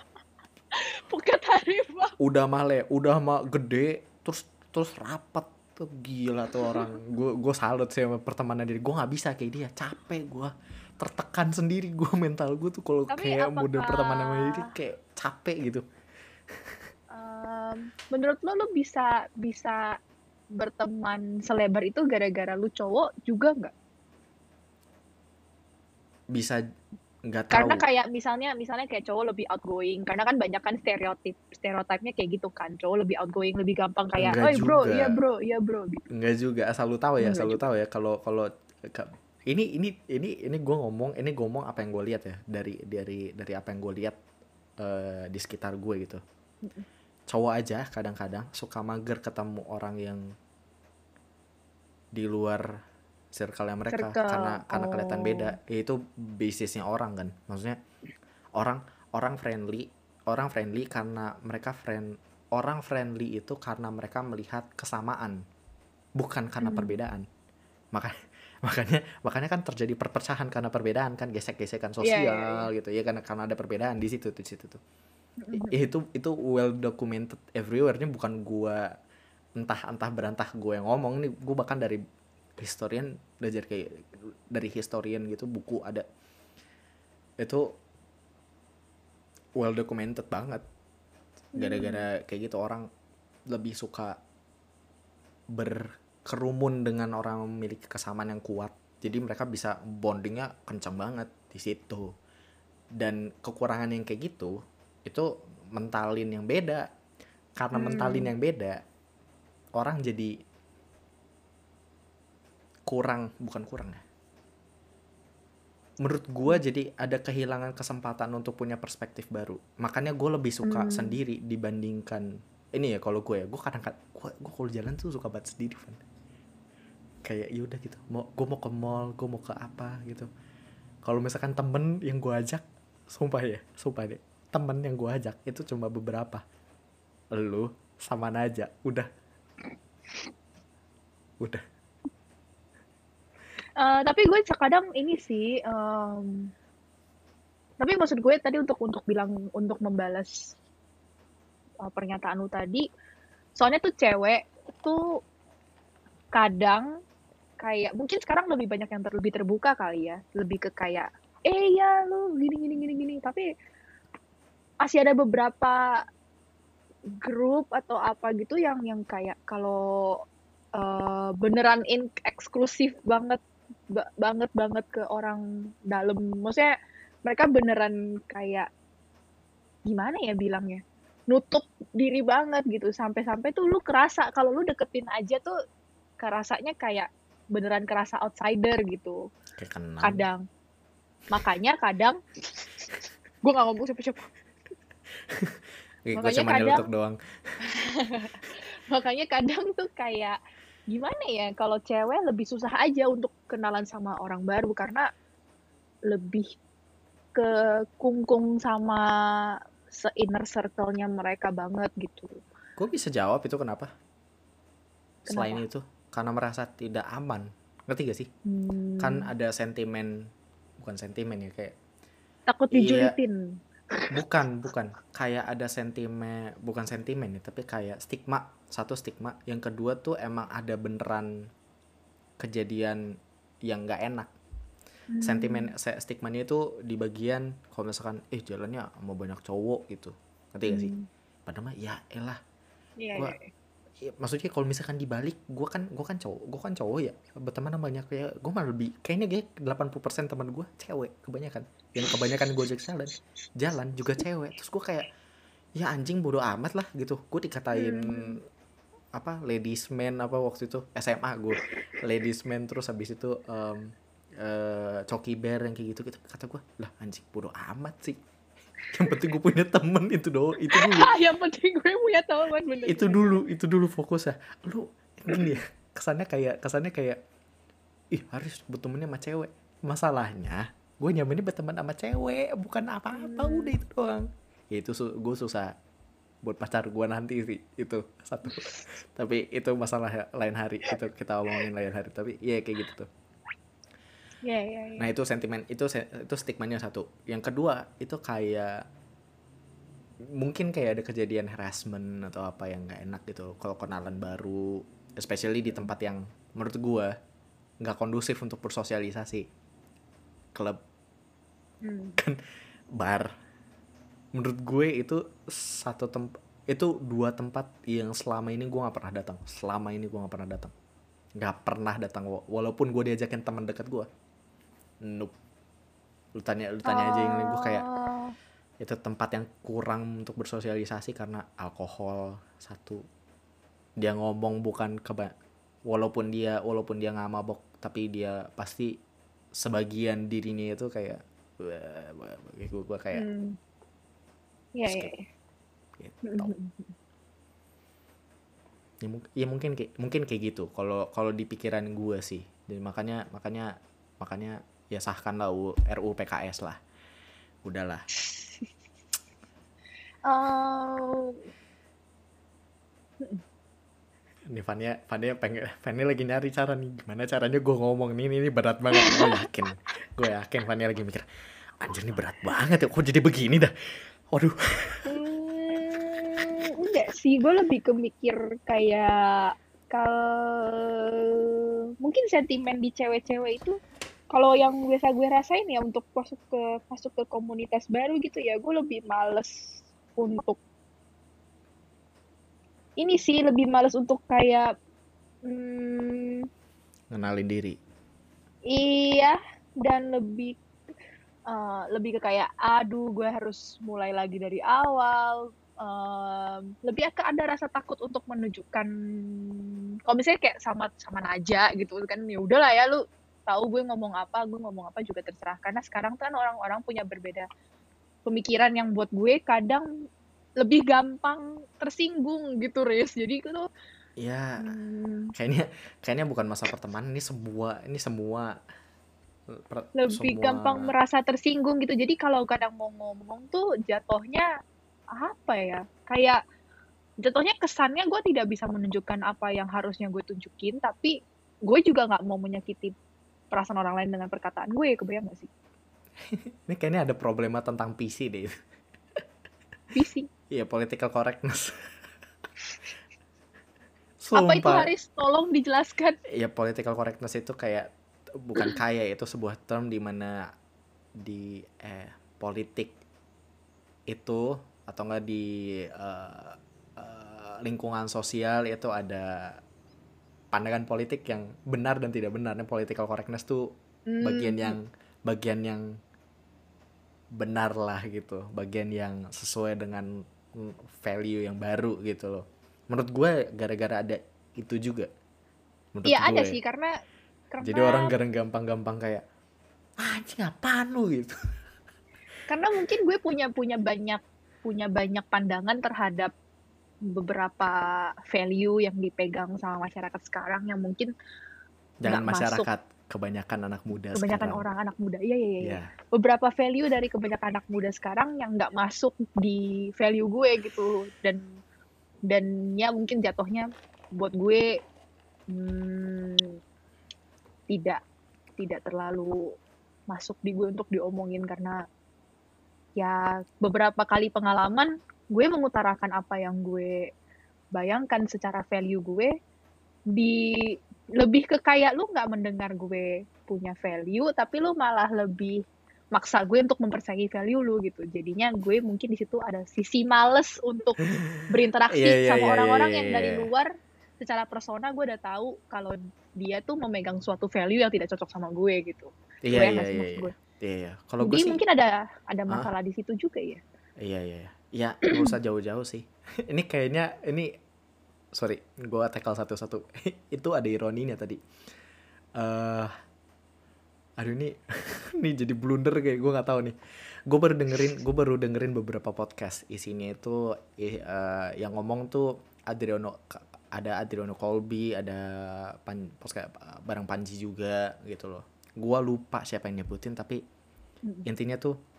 pukat harimau. Udah male, udah mah gede, terus terus rapat tuh gila tuh orang. Gue gue salut sih sama pertemanan diri. Gue nggak bisa kayak dia, capek gue tertekan sendiri gue (laughs) mental gue tuh kalau kayak apakah... mode pertemanan sama diri kayak capek gitu. Um, menurut lo lo bisa bisa berteman selebar itu gara-gara lu cowok juga nggak? Bisa nggak tahu. Karena kayak misalnya misalnya kayak cowok lebih outgoing karena kan banyak kan stereotip stereotipnya kayak gitu kan cowok lebih outgoing lebih gampang kayak oh bro iya bro iya bro gitu. Enggak juga asal lu tahu ya asal lu tahu ya kalau kalau ini ini ini ini gue ngomong ini gue ngomong apa yang gue lihat ya dari dari dari apa yang gue lihat uh, di sekitar gue gitu cowok aja kadang-kadang suka mager ketemu orang yang di luar circle yang mereka circle. karena karena kelihatan oh. beda ya, itu bisnisnya orang kan maksudnya orang orang friendly orang friendly karena mereka friend orang friendly itu karena mereka melihat kesamaan bukan karena hmm. perbedaan maka makanya makanya kan terjadi perpecahan karena perbedaan kan gesek-gesekan sosial yeah, yeah, yeah. gitu ya karena karena ada perbedaan di situ di situ tuh mm-hmm. itu itu well documented everywhere nya bukan gua entah entah berantah gue yang ngomong nih gue bahkan dari historian belajar kayak dari historian gitu buku ada itu well documented banget gara-gara kayak gitu orang lebih suka berkerumun dengan orang memiliki kesamaan yang kuat. Jadi mereka bisa bondingnya kencang banget di situ. Dan kekurangan yang kayak gitu itu mentalin yang beda. Karena hmm. mentalin yang beda orang jadi kurang bukan kurang ya. Menurut gue jadi ada kehilangan kesempatan untuk punya perspektif baru. Makanya gue lebih suka hmm. sendiri dibandingkan ini ya kalau gue ya. Gue kadang-kadang gue gue kalau jalan tuh suka banget sendiri kan kayak yaudah gitu. Mau gue mau ke mall gue mau ke apa gitu. Kalau misalkan temen yang gue ajak sumpah ya sumpah deh temen yang gue ajak itu cuma beberapa. Lu sama aja udah. Udah. Uh, tapi gue kadang ini sih um, tapi maksud gue tadi untuk untuk bilang untuk membalas uh, pernyataan lu tadi soalnya tuh cewek tuh kadang kayak mungkin sekarang lebih banyak yang ter, lebih terbuka kali ya. Lebih ke kayak eh ya lu gini gini gini gini. Tapi masih ada beberapa grup atau apa gitu yang yang kayak kalau uh, beneran in eksklusif banget ba banget banget ke orang dalam. Maksudnya mereka beneran kayak gimana ya bilangnya nutup diri banget gitu. Sampai-sampai tuh lu kerasa kalau lu deketin aja tuh kerasanya kayak beneran kerasa outsider gitu. Kadang. Makanya kadang gue nggak ngomong siapa-siapa. Makanya kadang- doang. (laughs) Makanya kadang tuh kayak gimana ya kalau cewek lebih susah aja untuk kenalan sama orang baru karena lebih ke kungkung sama se-inner circle-nya mereka banget gitu. gue bisa jawab itu kenapa? Selain Kenapa? itu karena merasa tidak aman ngerti gak sih Hmm, kan ada sentimen bukan sentimen ya kayak takut iya. dijulitin. bukan bukan kayak ada sentimen bukan sentimen ya tapi kayak stigma satu stigma yang kedua tuh emang ada beneran kejadian yang nggak enak Hmm. sentimen se- stigmanya itu di bagian kalau misalkan eh jalannya sama banyak cowok gitu ngerti gak sih Hmm. padahal mah ya elah Iya, Gua- iya. Ya, maksudnya kalau misalkan dibalik gue kan gue kan cowok gue kan cowok ya berteman sama banyak kayak gue malah lebih kayaknya kayak 80% teman gue cewek kebanyakan. Yang kebanyakan gue jalan jalan juga cewek. Terus gue kayak ya anjing bodoh amat lah gitu. Gue dikatain Hmm. apa ladies man apa waktu itu SMA gue ladies man terus habis itu em, eh, coki bear yang kayak gitu gitu kata gue lah anjing bodoh amat sih yang penting gue punya temen itu doang. Itu dulu. (laughs) Yang penting gue punya teman bener. itu dulu itu dulu fokus ya lu gini ya kesannya kayak kesannya kayak ih harus bertemannya sama cewek. Masalahnya gue nyamannya berteman sama cewek bukan apa-apa Hmm. udah itu doang. Ya itu su gue susah buat pacar gue nanti sih itu. Satu. (laughs) Tapi itu masalah lain hari itu kita omongin lain hari. Tapi ya kayak gitu tuh Iya, iya, iya. Nah itu sentimen itu itu stigmanya satu. Yang kedua itu kayak mungkin kayak ada kejadian harassment atau apa yang nggak enak gitu. Kalau kenalan baru, especially di tempat yang menurut gua nggak kondusif untuk bersosialisasi. Klub, Hmm. bar. Menurut gue itu satu tempat itu dua tempat yang selama ini gua nggak pernah datang. Selama ini gua nggak pernah datang. Nggak pernah datang wa- walaupun gue diajakin teman dekat gua. Nope. Lu tanya lu tanya aja yang gue kayak Oh, itu tempat yang kurang untuk bersosialisasi karena alkohol satu dia ngomong bukan keba walaupun dia walaupun dia nggak mabok tapi dia pasti sebagian dirinya itu kayak gue gue kayak hmm. Iya, iya, skip. iya. gitu. Ya, mung- ya mungkin kayak mungkin kayak gitu kalau kalau di pikiran gue sih jadi makanya makanya makanya ya sahkanlah U- RUU PKS lah. Udahlah. (laughs) Oh, Nih Fania, Fania pengen, Fania lagi nyari cara nih. Gimana caranya gue ngomong nih, ini, ini berat banget, gue yakin, gue yakin Fania lagi mikir, anjir ini berat banget ya, kok jadi begini dah, waduh, Hmm, enggak sih, gue lebih ke mikir kayak kalau mungkin sentimen di cewek-cewek itu kalau yang biasa gue rasain ya untuk masuk ke masuk ke komunitas baru gitu ya, gue lebih males untuk ini sih lebih males untuk kayak hmm, ngenalin diri, Iya, dan lebih eh, lebih ke kayak, aduh, gue harus mulai lagi dari awal. Em, lebih ke ada rasa takut untuk menunjukkan, kalau misalnya kayak sama sama Naja gitu kan, ya udahlah ya lu tahu gue ngomong apa, gue ngomong apa juga terserah. Karena sekarang kan orang-orang punya berbeda pemikiran yang buat gue kadang lebih gampang tersinggung gitu, Riz. Jadi itu ya hmm, kayaknya kayaknya bukan masa pertemanan, ini semua, ini semua, per- lebih semua- gampang merasa tersinggung gitu. Jadi kalau kadang mau ngomong tuh jatuhnya apa ya? Kayak jatuhnya kesannya gue tidak bisa menunjukkan apa yang harusnya gue tunjukin, tapi gue juga nggak mau menyakiti perasaan orang lain dengan perkataan gue. Kebayang gak sih? (laughs) Ini kayaknya ada problema tentang PC deh. Bising. Iya, political correctness. (laughs) Apa itu sumpah Haris? Tolong dijelaskan. ya political correctness itu kayak bukan kayak itu sebuah term di mana di eh politik itu atau enggak di eh, eh, lingkungan sosial itu ada pandangan politik yang benar dan tidak benar. Nah, political correctness tuh bagian Hmm. yang bagian yang benar lah gitu, bagian yang sesuai dengan mm, value yang baru gitu loh. Menurut gue gara-gara ada itu juga. Menurut Iya ada sih karena karena Jadi orang gara gampang-gampang kayak "Ah, anjing apaan lu gitu. karena mungkin gue punya punya banyak punya banyak pandangan terhadap beberapa value yang dipegang sama masyarakat sekarang yang mungkin Jangan nggak masuk masyarakat, kebanyakan anak muda kebanyakan sekarang. orang anak muda iya iya iya iya. Ya, beberapa value dari kebanyakan anak muda sekarang yang nggak masuk di value gue gitu dan dan ya mungkin jatuhnya buat gue hmm, tidak tidak terlalu masuk di gue untuk diomongin karena ya beberapa kali pengalaman gue mengutarakan apa yang gue bayangkan secara value gue di lebih ke kayak lu nggak mendengar gue punya value tapi lu malah lebih maksa gue untuk mempercayai value lu gitu jadinya gue mungkin di situ ada sisi males untuk berinteraksi (laughs) Iya, iya, sama iya, orang-orang iya, yang iya, dari iya. luar secara persona gue udah tahu kalau dia tuh memegang suatu value yang tidak cocok sama gue gitu iya, gue iya, iya, maksud iya. gue Iya, iya. Kalau gue sih, mungkin ada ada masalah di situ juga ya iya, iya, iya. Ya, nggak usah jauh-jauh sih. (laughs) ini kayaknya, ini, sorry, gue tackle satu-satu. (laughs) Itu ada ironinya tadi. eh aduh ini, (laughs) ini jadi blunder kayak gue nggak tahu nih. Gue baru dengerin, gue baru dengerin beberapa podcast. Isinya itu eh, eh, yang ngomong tuh Adriano, ada Adriano Colby, ada pan, podcast barang Panji juga gitu loh. Gue lupa siapa yang nyebutin, tapi intinya tuh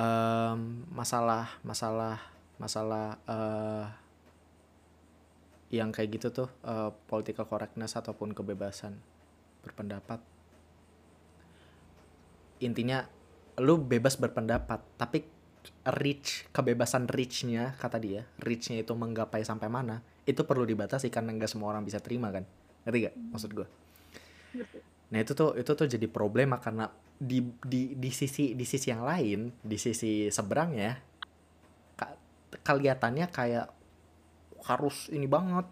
em, masalah masalah masalah eh yang kayak gitu tuh eh, political correctness ataupun kebebasan berpendapat. Intinya lu bebas berpendapat tapi reach kebebasan reachnya kata dia reachnya itu menggapai sampai mana itu perlu dibatasi karena nggak semua orang bisa terima kan? Ngerti gak maksud gue. Nah itu tuh itu tuh jadi problema karena di di di sisi di sisi yang lain di sisi seberangnya ka- kelihatannya kayak harus ini banget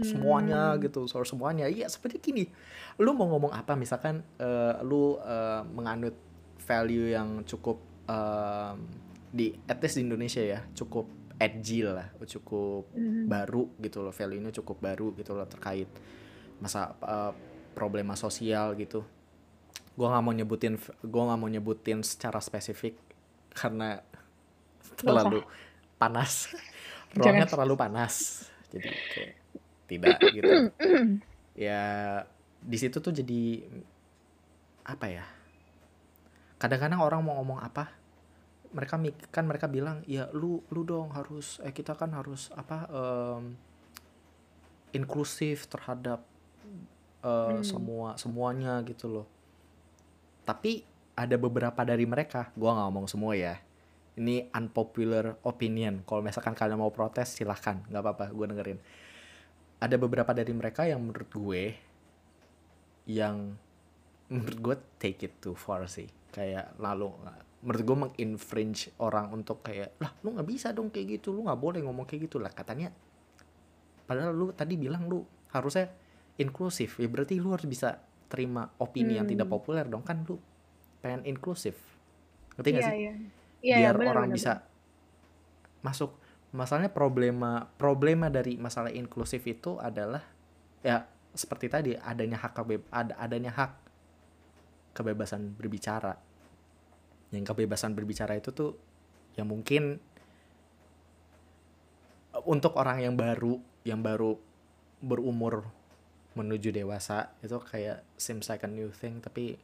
semuanya Hmm. gitu harus semuanya iya seperti gini lu mau ngomong apa misalkan eh, lu eh, menganut value yang cukup em, di at least di Indonesia ya cukup edgy lah cukup Hmm. baru gitu loh value-nya cukup baru gitu loh terkait masa eh, problema sosial gitu. Gua nggak mau nyebutin gua nggak mau nyebutin secara spesifik karena terlalu panas. (laughs) Ruangnya Jangan. terlalu panas. Jadi kayak tidak gitu. (clears throat) Ya di situ tuh jadi apa ya? Kadang-kadang orang mau ngomong apa mereka kan mereka bilang ya lu lu dong harus eh kita kan harus apa em, inklusif terhadap eh, Hmm. semua semuanya gitu loh. Tapi ada beberapa dari mereka gua nggak ngomong semua ya. Ini unpopular opinion. Kalau misalkan kalian mau protes silahkan. Nggak apa-apa gue dengerin. Ada beberapa dari mereka yang menurut gue yang menurut gue take it too far sih. Kayak lalu menurut gue menginfringe orang untuk kayak lah lu nggak bisa dong kayak gitu. Lu nggak boleh ngomong kayak gitu. Lah katanya padahal lu tadi bilang lu harusnya inklusif. Ya berarti lu harus bisa terima opini yang tidak Hmm. populer dong. Kan lu pengen inklusif. Ngerti gak Iya, sih? iya. Iya, iya, biar benar, orang benar, bisa masuk. Masalahnya problema problema dari masalah inklusif itu adalah ya seperti tadi adanya hak kebe- ada adanya hak kebebasan berbicara. Yang kebebasan berbicara itu tuh ya mungkin eh, untuk orang yang baru yang baru berumur menuju dewasa itu kayak seems like a new thing tapi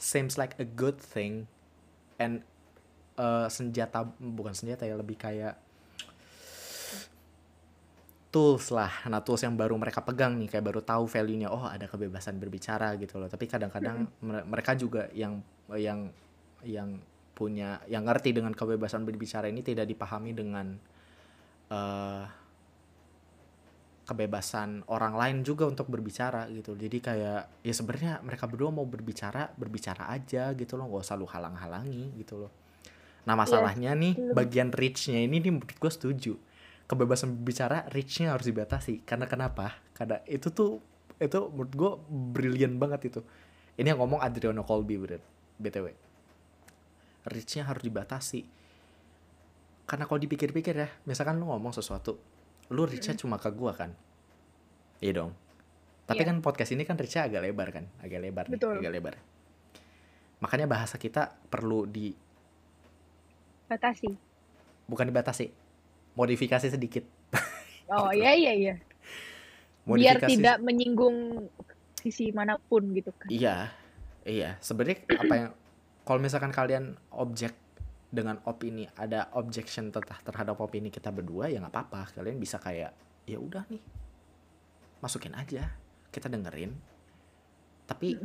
seems like a good thing. And uh, senjata bukan senjata ya lebih kayak tools lah. Nah tools yang baru mereka pegang nih kayak baru tahu value-nya oh ada kebebasan berbicara gitu loh. Tapi kadang-kadang mere- mereka juga yang yang yang punya yang ngerti dengan kebebasan berbicara ini tidak dipahami dengan eh kebebasan orang lain juga untuk berbicara gitu. Jadi kayak ya sebenarnya mereka berdua mau berbicara berbicara aja gitu loh nggak usah lu halang-halangi gitu loh. Nah masalahnya nih Iya. bagian reach-nya ini nih menurut gue setuju. Kebebasan berbicara reach-nya harus dibatasi. Karena kenapa? Karena itu tuh itu menurut gue brilian banget itu. Ini yang ngomong Adriano Colby bener btw reach-nya harus dibatasi. Karena kalau dipikir-pikir ya misalkan lu ngomong sesuatu lu reach-nya cuma ke gua kan iya dong tapi Iya. kan podcast ini kan reach-nya agak lebar kan agak lebar nih Betul. agak lebar makanya bahasa kita perlu di Batasi. bukan dibatasi modifikasi sedikit (laughs) Oh iya iya iya. Biar modifikasi tidak menyinggung sisi mana pun gitu kan. Iya, iya. Sebenarnya apa yang kalau misalkan kalian objek dengan opini ada objection ter- terhadap opini kita berdua ya nggak apa-apa. Kalian bisa kayak ya udah nih masukin aja, kita dengerin. Tapi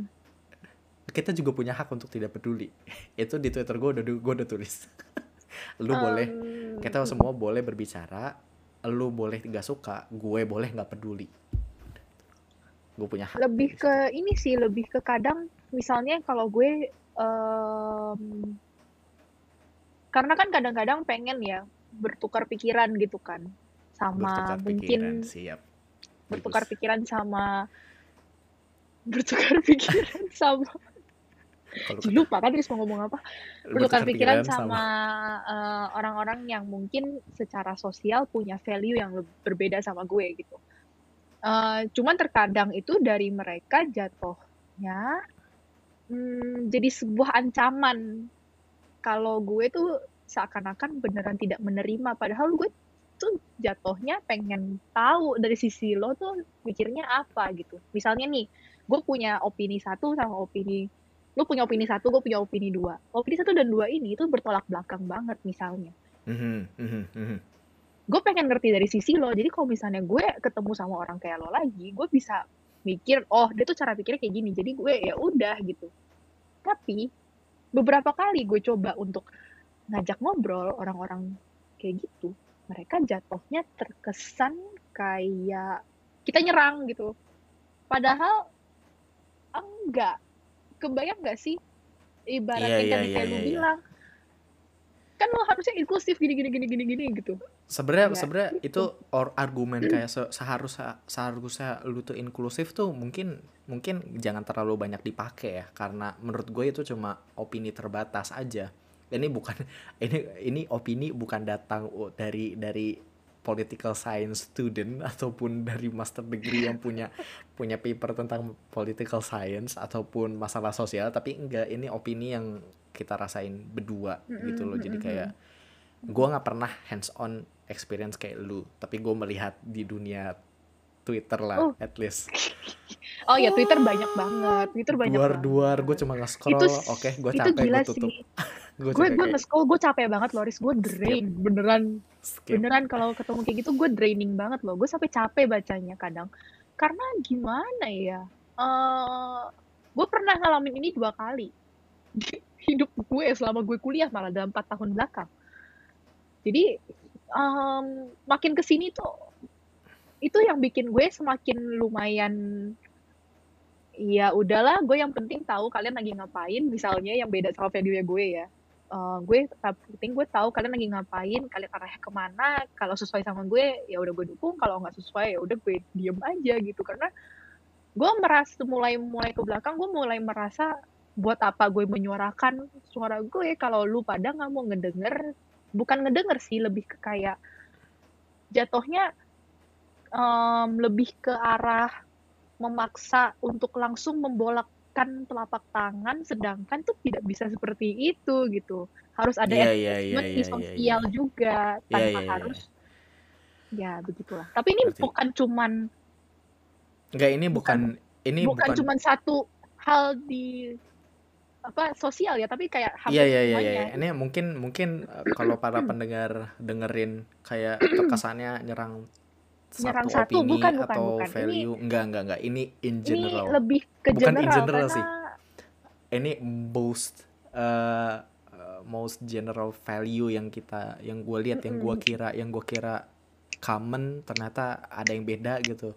kita juga punya hak untuk tidak peduli. (laughs) Itu di Twitter gue udah gue udah tulis. (laughs) Lu boleh, Em, kita semua boleh berbicara. Lu boleh nggak suka, gue boleh nggak peduli. Gue punya hak. lebih ke ini sih lebih ke kadang misalnya kalau gue em, karena kan kadang-kadang pengen ya bertukar pikiran gitu kan sama bertukar mungkin pikiran, siap. bertukar Bagus. pikiran sama (laughs) bertukar pikiran (laughs) sama Ih, lupa kan Riz mau ngomong apa bertukar bertukar pikiran sama eh, orang-orang yang mungkin secara sosial punya value yang berbeda sama gue gitu. Eh, cuman terkadang itu dari mereka jatuhnya hmm, jadi sebuah ancaman kalau gue tuh seakan-akan beneran tidak menerima padahal gue tuh jatuhnya pengen tahu dari sisi lo tuh mikirnya apa gitu. Misalnya nih, gue punya opini satu sama opini lu punya opini satu, gue punya opini dua. Opini satu dan dua ini itu bertolak belakang banget misalnya. Mhm, mhm, mhm. Gue pengen ngerti dari sisi lo, jadi kalau misalnya gue ketemu sama orang kayak lo lagi, gue bisa mikir, oh dia tuh cara pikirnya kayak gini, jadi gue ya udah gitu. Tapi beberapa kali gue coba untuk ngajak ngobrol orang-orang kayak gitu, mereka jatuhnya terkesan kayak kita nyerang gitu. Padahal enggak. Kebayang nggak sih ibaratnya Iya, tadi iya, kayak lu iya. bilang kan lo harusnya inklusif gini gini gini gini gini gitu Sebenarnya Ya, sebenarnya gitu. itu or argumen kayak se- seharusnya seharusnya lu tuh inklusif tuh mungkin mungkin jangan terlalu banyak dipakai ya karena menurut gue itu cuma opini terbatas aja. Ini bukan (laughs) ini ini opini bukan datang dari dari political science student (laughs) ataupun dari master degree yang punya punya paper tentang political science ataupun masalah sosial tapi enggak ini opini yang kita rasain berdua gitu loh. Jadi kayak gue nggak pernah hands on experience kayak lu tapi gue melihat di dunia Twitter lah Oh. at least. (laughs) Oh ya Twitter banyak banget Twitter banyak duar duar gue cuma nge-scroll. Oke gue itu capek gue tutup. gue gue gue nge-scroll gue capek banget Loris. Gue drain beneran. Skip. Beneran kalau ketemu kayak gitu gue draining banget loh. Gue sampai capek bacanya kadang. Karena gimana ya? Eh gue pernah ngalamin ini dua kali (laughs) hidup gue selama gue kuliah malah dalam empat tahun belakang. Jadi em, makin ke sini tuh itu yang bikin gue semakin lumayan ya udahlah gue yang penting tahu kalian lagi ngapain misalnya yang beda sama value gue ya. Eh, gue tapi penting gue tahu kalian lagi ngapain kalian arahnya ke mana kalau sesuai sama gue ya udah gue dukung kalau nggak sesuai ya udah gue diem aja gitu. Karena gue merasa mulai mulai ke belakang gue mulai merasa buat apa gue menyuarakan suara gue kalau lu pada nggak mau ngedenger? Bukan ngedenger sih lebih ke kayak jatuhnya em, lebih ke arah memaksa untuk langsung membolakkan telapak tangan sedangkan tuh tidak bisa seperti itu gitu. Harus ada Iya, iya, iya, adjustment di iya, iya, sosial juga Iya, tanpa iya, iya. harus ya begitulah. Tapi ini Berarti- bukan cuman Enggak ini bukan, ini bukan bukan, cuman satu hal di apa sosial ya tapi kayak hampir Iya iya iya semuanya iya. Ini mungkin mungkin uh, kalau para (clears throat) pendengar dengerin kayak (clears throat) terkesannya nyerang Nyerang satu satu, opini bukan, bukan, atau bukan. value. Enggak enggak enggak. Ini in ini general. lebih ke Bukan in general, general karena sih. Ini most uh, most general value yang kita yang gue lihat yang gue kira yang gue kira common ternyata ada yang beda gitu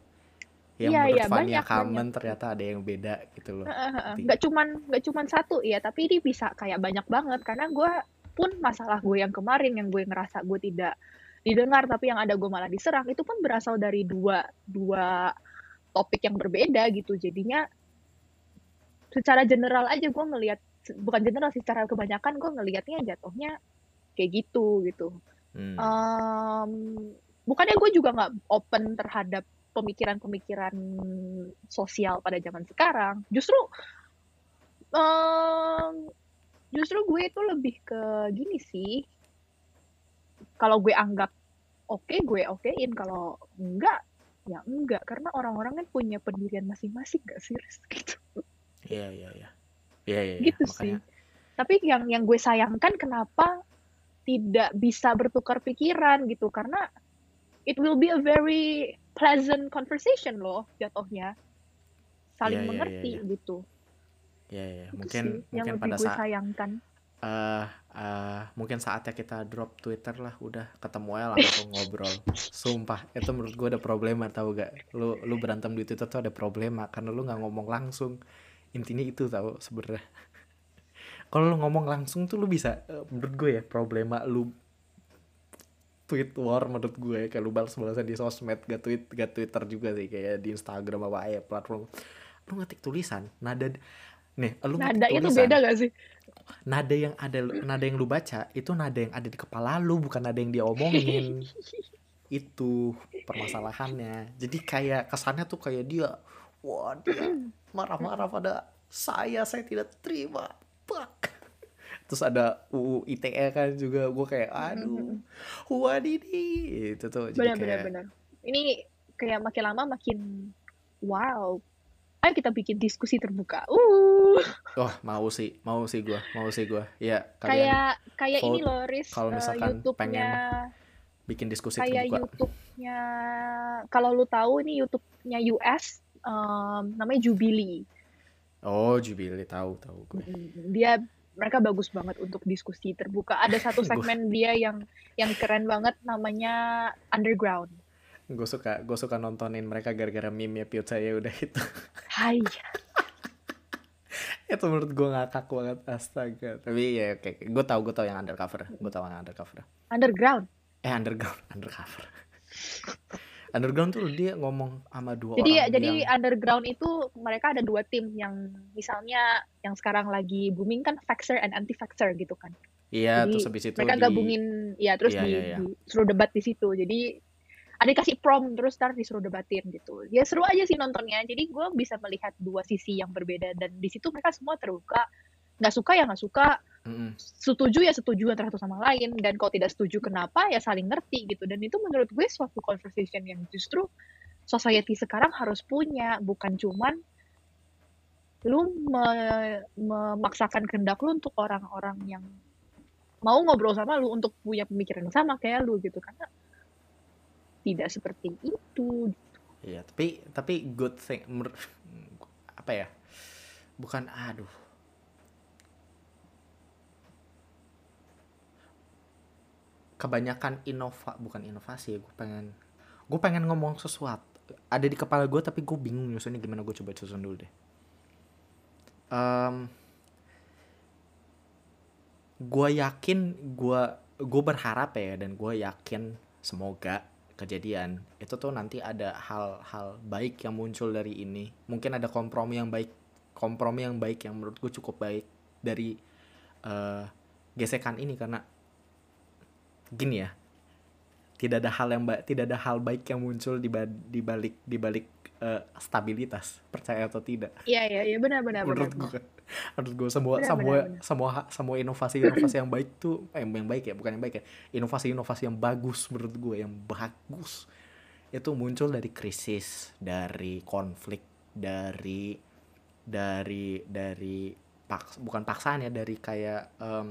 yang Iya, menurut iya, Fania banyak, common banyak. ternyata ada yang beda gitu loh. Nggak cuman nggak cuman satu ya tapi ini bisa kayak banyak banget. Karena gue pun masalah gue yang kemarin yang gue ngerasa gue tidak didengar tapi yang ada gue malah diserang itu pun berasal dari dua dua topik yang berbeda gitu. Jadinya secara general aja gue ngelihat bukan general sih secara kebanyakan gue ngelihatnya jatuhnya kayak gitu gitu. Hmm. Em, bukannya gue juga nggak open terhadap pemikiran-pemikiran sosial pada zaman sekarang. Justru, em, justru gue itu lebih ke gini sih. Kalau gue anggap oke, gue okein. Kalau enggak, ya enggak. Karena orang-orang kan punya pendirian masing-masing, gak sih? (laughs) Gitu. Iya iya iya. Iya iya. iya. Gitu sih. Makanya Tapi yang yang gue sayangkan kenapa tidak bisa bertukar pikiran gitu karena it will be a very pleasant conversation loh jatuhnya saling Iya, iya, mengerti iya, gitu iya iya. itu Mungkin sih yang mungkin pada gue saat sayangkan eh eh, mungkin saatnya kita drop Twitter lah udah ketemu aja langsung (laughs) ngobrol. Sumpah, itu menurut gue ada problema tahu gak? Lu lu berantem di Twitter tuh ada problema karena lu nggak ngomong langsung. Intinya itu tahu sebenarnya. (laughs) Kalau lu ngomong langsung tuh lu bisa eh, menurut gue ya problema lu tweet war menurut gue kayak lu balas-balasan di sosmed gak tweet gak Twitter juga sih. Kayak di Instagram apa ya platform. Lu ngetik tulisan nada nih lu ngetik nada itu tulisan. beda gak sih? Nada yang ada nada yang lu baca itu nada yang ada di kepala lu bukan nada yang dia omongin. (laughs) Itu permasalahannya. Jadi kayak kesannya tuh kayak dia wah dia (clears throat) marah-marah pada saya saya tidak terima. Fuck. Terus ada UU ITE kan juga gue kayak aduh wadidi itu tuh jadi benar benar kayak benar. Ini kayak makin lama makin wow. Ayo kita bikin diskusi terbuka. Uh. Wah mau sih mau sih gue mau sih gue ya kayak kayak ini loh Riz kalau eh, misalkan YouTube-nya. bikin diskusi kayak terbuka. YouTube-nya kalau lu tahu ini YouTube-nya US em, namanya Jubilee. Oh Jubilee tahu tahu gue Mm, dia mereka bagus banget untuk diskusi terbuka. Ada (laughs) satu segmen dia yang yang keren banget namanya Underground. Gue suka gue suka nontonin mereka gara-gara meme ya pizza ya udah itu Hai. (laughs) Itu menurut gue ngakak banget astaga. Tapi ya oke gue tau gue tau yang undercover. Gue tau yang undercover. Underground? Eh underground. Undercover underground tuh dia ngomong sama dua jadi orang jadi yang Underground itu mereka ada dua tim yang misalnya yang sekarang lagi booming kan Vaxxer and anti Vaxxer gitu kan. Iya jadi terus habis itu mereka di gabungin ya terus Iya, di, iya, iya. di- suruh debat di situ. Jadi ada dikasih prom terus ntar disuruh debatin gitu. Ya seru aja sih nontonnya. Jadi gue bisa melihat dua sisi yang berbeda dan di situ mereka semua terbuka. Nggak suka ya nggak suka Setuju ya setuju antara satu sama lain. Dan kalau tidak setuju kenapa? Ya saling ngerti gitu. Dan itu menurut gue suatu conversation yang justru society sekarang harus punya. Bukan cuman lu me- memaksakan kehendak lu untuk orang-orang yang mau ngobrol sama lu untuk punya pemikiran yang sama kayak lu gitu. Karena tidak seperti itu. Iya tapi tapi good thing (laughs) apa ya? Bukan aduh kebanyakan inova bukan inovasi ya gue pengen gue pengen ngomong sesuatu. Ada di kepala gue tapi gue bingung nyusunnya gimana gue coba susun dulu deh. Em, gue yakin gue gue berharap ya dan gue yakin semoga kejadian itu tuh nanti ada hal-hal baik yang muncul dari ini. Mungkin ada kompromi yang baik kompromi yang baik yang menurut gue cukup baik dari eh, gesekan ini karena gini ya. Tidak ada hal yang ba- tidak ada hal baik yang muncul di ba- di balik di balik eh, stabilitas percaya atau tidak. Iya iya iya benar benar benar menurut gue menurut gue semua Benar, semua benar, benar. semua semua inovasi inovasi yang baik tuh eh, yang baik ya bukan yang baik ya inovasi inovasi yang bagus menurut gue yang bagus itu muncul dari krisis dari konflik dari dari dari paks bukan paksaan ya dari kayak em,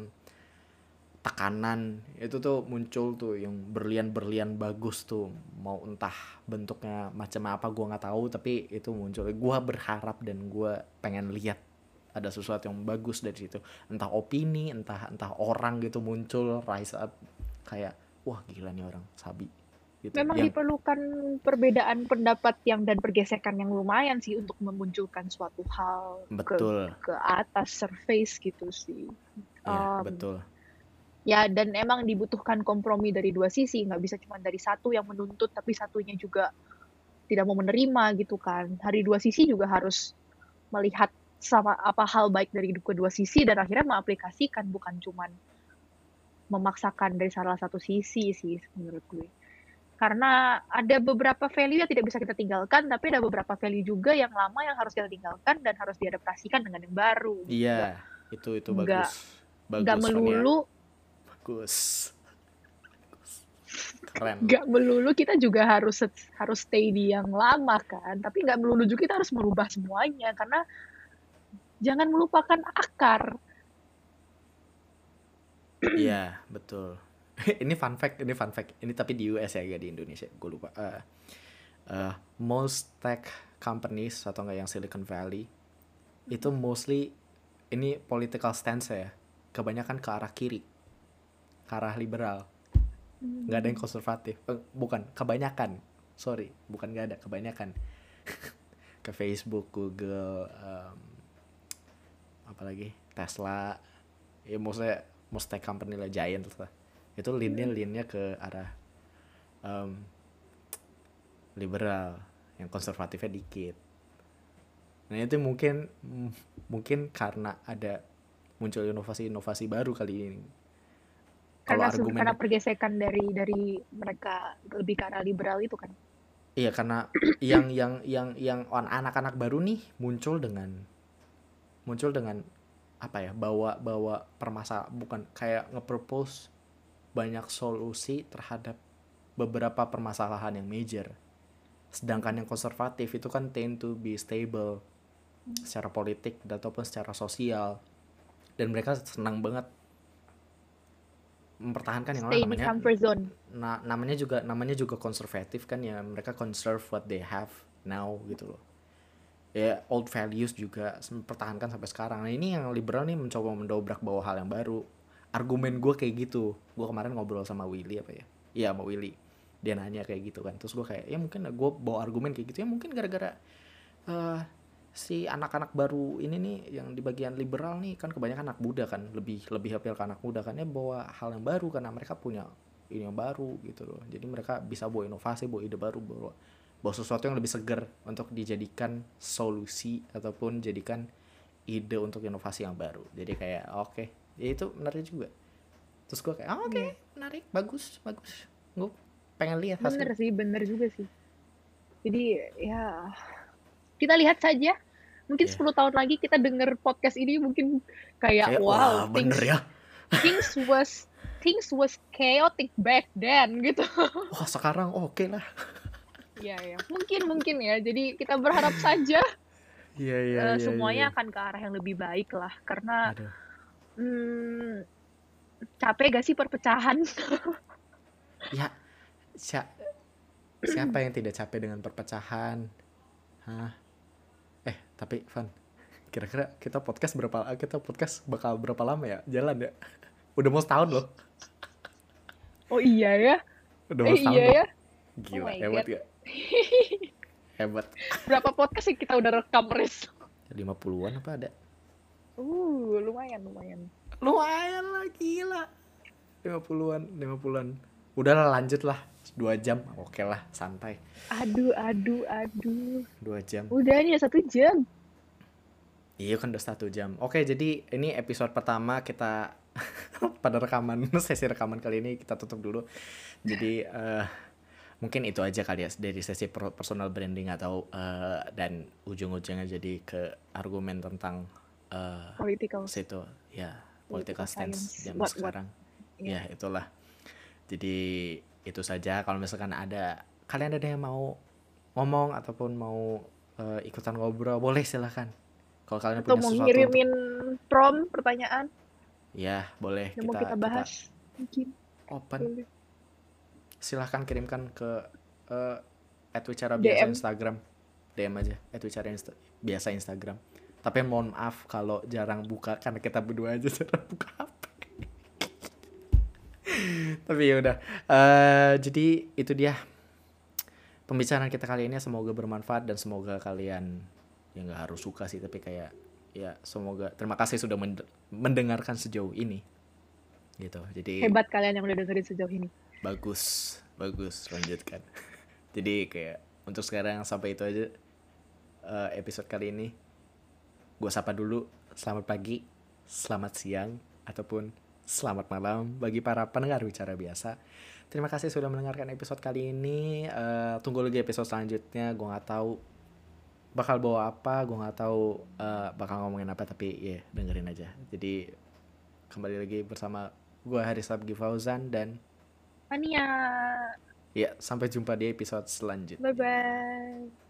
tekanan itu tuh muncul tuh yang berlian-berlian bagus tuh mau entah bentuknya macam apa gua nggak tahu tapi itu muncul gua berharap dan gua pengen lihat ada sesuatu yang bagus dari situ entah opini entah entah orang gitu muncul rise up kayak wah gila nih orang sabi gitu. Memang Yang diperlukan perbedaan pendapat yang dan pergesekan yang lumayan sih untuk memunculkan suatu hal ke betul, ke atas surface gitu sih. ya Um, betul. Ya dan emang dibutuhkan kompromi dari dua sisi, nggak bisa cuma dari satu yang menuntut tapi satunya juga tidak mau menerima gitu kan. Hari dua sisi juga harus melihat sama apa hal baik dari kedua sisi dan akhirnya mengaplikasikan bukan cuman memaksakan dari salah satu sisi sih menurut gue. Karena ada beberapa value yang tidak bisa kita tinggalkan, tapi ada beberapa value juga yang lama yang harus kita tinggalkan dan harus diadaptasikan dengan yang baru. Iya, itu itu bagus. nggak Bagus, Fania. melulu, Keren. nggak melulu kita juga harus harus stay di yang lama kan. Tapi nggak melulu juga kita harus merubah semuanya karena jangan melupakan akar. Iya, betul. (laughs) ini fun fact, ini fun fact. Ini tapi di US ya, gak di Indonesia. Gue lupa. Eh, eh, most tech companies atau enggak yang Silicon Valley itu mostly ini political stance ya. Kebanyakan ke arah kiri, ke arah liberal. Nggak ada yang konservatif. Eh, bukan, kebanyakan. Sorry, bukan nggak ada, kebanyakan. (laughs) ke Facebook, Google, em, apalagi Tesla. Ya maksudnya most tech company lah giant lah. Itu leannya leannya ke arah em, liberal, yang konservatifnya dikit. Nah itu mungkin mungkin karena ada muncul inovasi-inovasi baru kali ini. Kalau Karena argumen karena pergesekan dari dari mereka lebih ke arah liberal itu kan. Iya karena yang yang yang yang anak-anak baru nih muncul dengan muncul dengan apa ya bawa bawa permasalahan bukan kayak nge-propose banyak solusi terhadap beberapa permasalahan yang major. Sedangkan yang konservatif itu kan tend to be stable secara politik ataupun secara sosial dan mereka senang banget mempertahankan yang Stay namanya comfort zone. nah namanya juga namanya juga konservatif kan ya. Mereka conserve what they have now gitu loh. Ya old values juga mempertahankan sampai sekarang. Nah ini yang liberal nih mencoba mendobrak bawa hal yang baru. Argumen gue kayak gitu. Gue kemarin ngobrol sama Willy apa ya? Iya sama Willy. Dia nanya kayak gitu kan. Terus gue kayak ya mungkin gue bawa argumen kayak gitu. Ya mungkin gara-gara eh si anak-anak baru ini nih yang di bagian liberal nih kan kebanyakan anak muda kan lebih lebih appeal ke anak muda kan ya bawa hal yang baru karena mereka punya ini yang baru gitu loh jadi mereka bisa bawa inovasi bawa ide baru bawa bawa sesuatu yang lebih segar untuk dijadikan solusi ataupun jadikan ide untuk inovasi yang baru jadi kayak oke ya itu menarik juga terus gue kayak "Ah, oke Iya. menarik bagus bagus gue pengen lihat Bener hasil sih, bener juga sih. Jadi ya kita lihat saja. Mungkin Iya. 10 tahun lagi kita denger podcast ini mungkin kayak kayak wow, wah things bener ya things was things was chaotic back then gitu. (laughs) wah sekarang oke lah Iya ya, mungkin mungkin ya. Jadi kita berharap saja iya iya eh, iya semuanya iya. akan ke arah yang lebih baik lah. Karena Aduh. hmm, capek gak sih perpecahan? (laughs) Ya, sia- siapa yang tidak capek dengan perpecahan? Hah? Eh, tapi Van, kira-kira kita podcast berapa kita podcast bakal berapa lama ya? Jalan ya? Udah mau setahun loh. Oh iya ya, Udah mau eh setahun iya loh. ya. Gila, Oh hebat God. gak? (laughs) Hebat. Berapa podcast yang kita udah rekam, Riz? 50-an apa ada? Uh, lumayan lumayan. Lumayan lah, gila. 50-an, 50-an. Udah lah, lanjut lah. 2 jam, oke lah, santai. Aduh, aduh, aduh. 2 jam. Udah nih satu jam. Iya kan udah satu jam. Oke jadi ini episode pertama kita (laughs) pada rekaman (laughs) sesi rekaman kali ini kita tutup dulu. Jadi eh, mungkin itu aja kali ya dari sesi per- personal branding atau eh, dan ujung-ujungnya jadi ke argumen tentang eh, Political. situ ya Political political stance zaman sekarang. Iya. Ya itulah. Jadi itu saja kalau misalkan ada kalian ada yang mau ngomong ataupun mau eh, ikutan ngobrol boleh silahkan. Kalau kalian Atau punya mau sesuatu untuk ngirimin prom pertanyaan Ya, boleh yang mau kita, kita bahas. Mungkin open. boleh. Silahkan kirimkan ke eh @wicara biasa DM. Instagram. DM aja @wicara insta biasa Instagram. Tapi mohon maaf kalau jarang buka karena kita berdua aja jarang buka HP. Tapi ya udah. Eh, jadi itu dia pembicaraan kita kali ini. Semoga bermanfaat dan semoga kalian ya nggak harus suka sih tapi kayak ya semoga terima kasih sudah mend- mendengarkan sejauh ini. Gitu. Jadi Hebat kalian yang udah dengerin sejauh ini. bagus. Bagus. Lanjutkan. (laughs) Jadi kayak untuk sekarang sampai itu aja eh, episode kali ini. Gue sapa dulu. Selamat pagi selamat siang ataupun selamat malam bagi para pendengar bicara biasa terima kasih sudah mendengarkan episode kali ini Eh, tunggu lagi episode selanjutnya gue nggak tahu bakal bawa apa gue nggak tahu eh, bakal ngomongin apa tapi ya dengerin aja jadi kembali lagi bersama gue Haris Abgi Fauzan dan Mania. Ya, sampai jumpa di episode selanjutnya. Bye bye.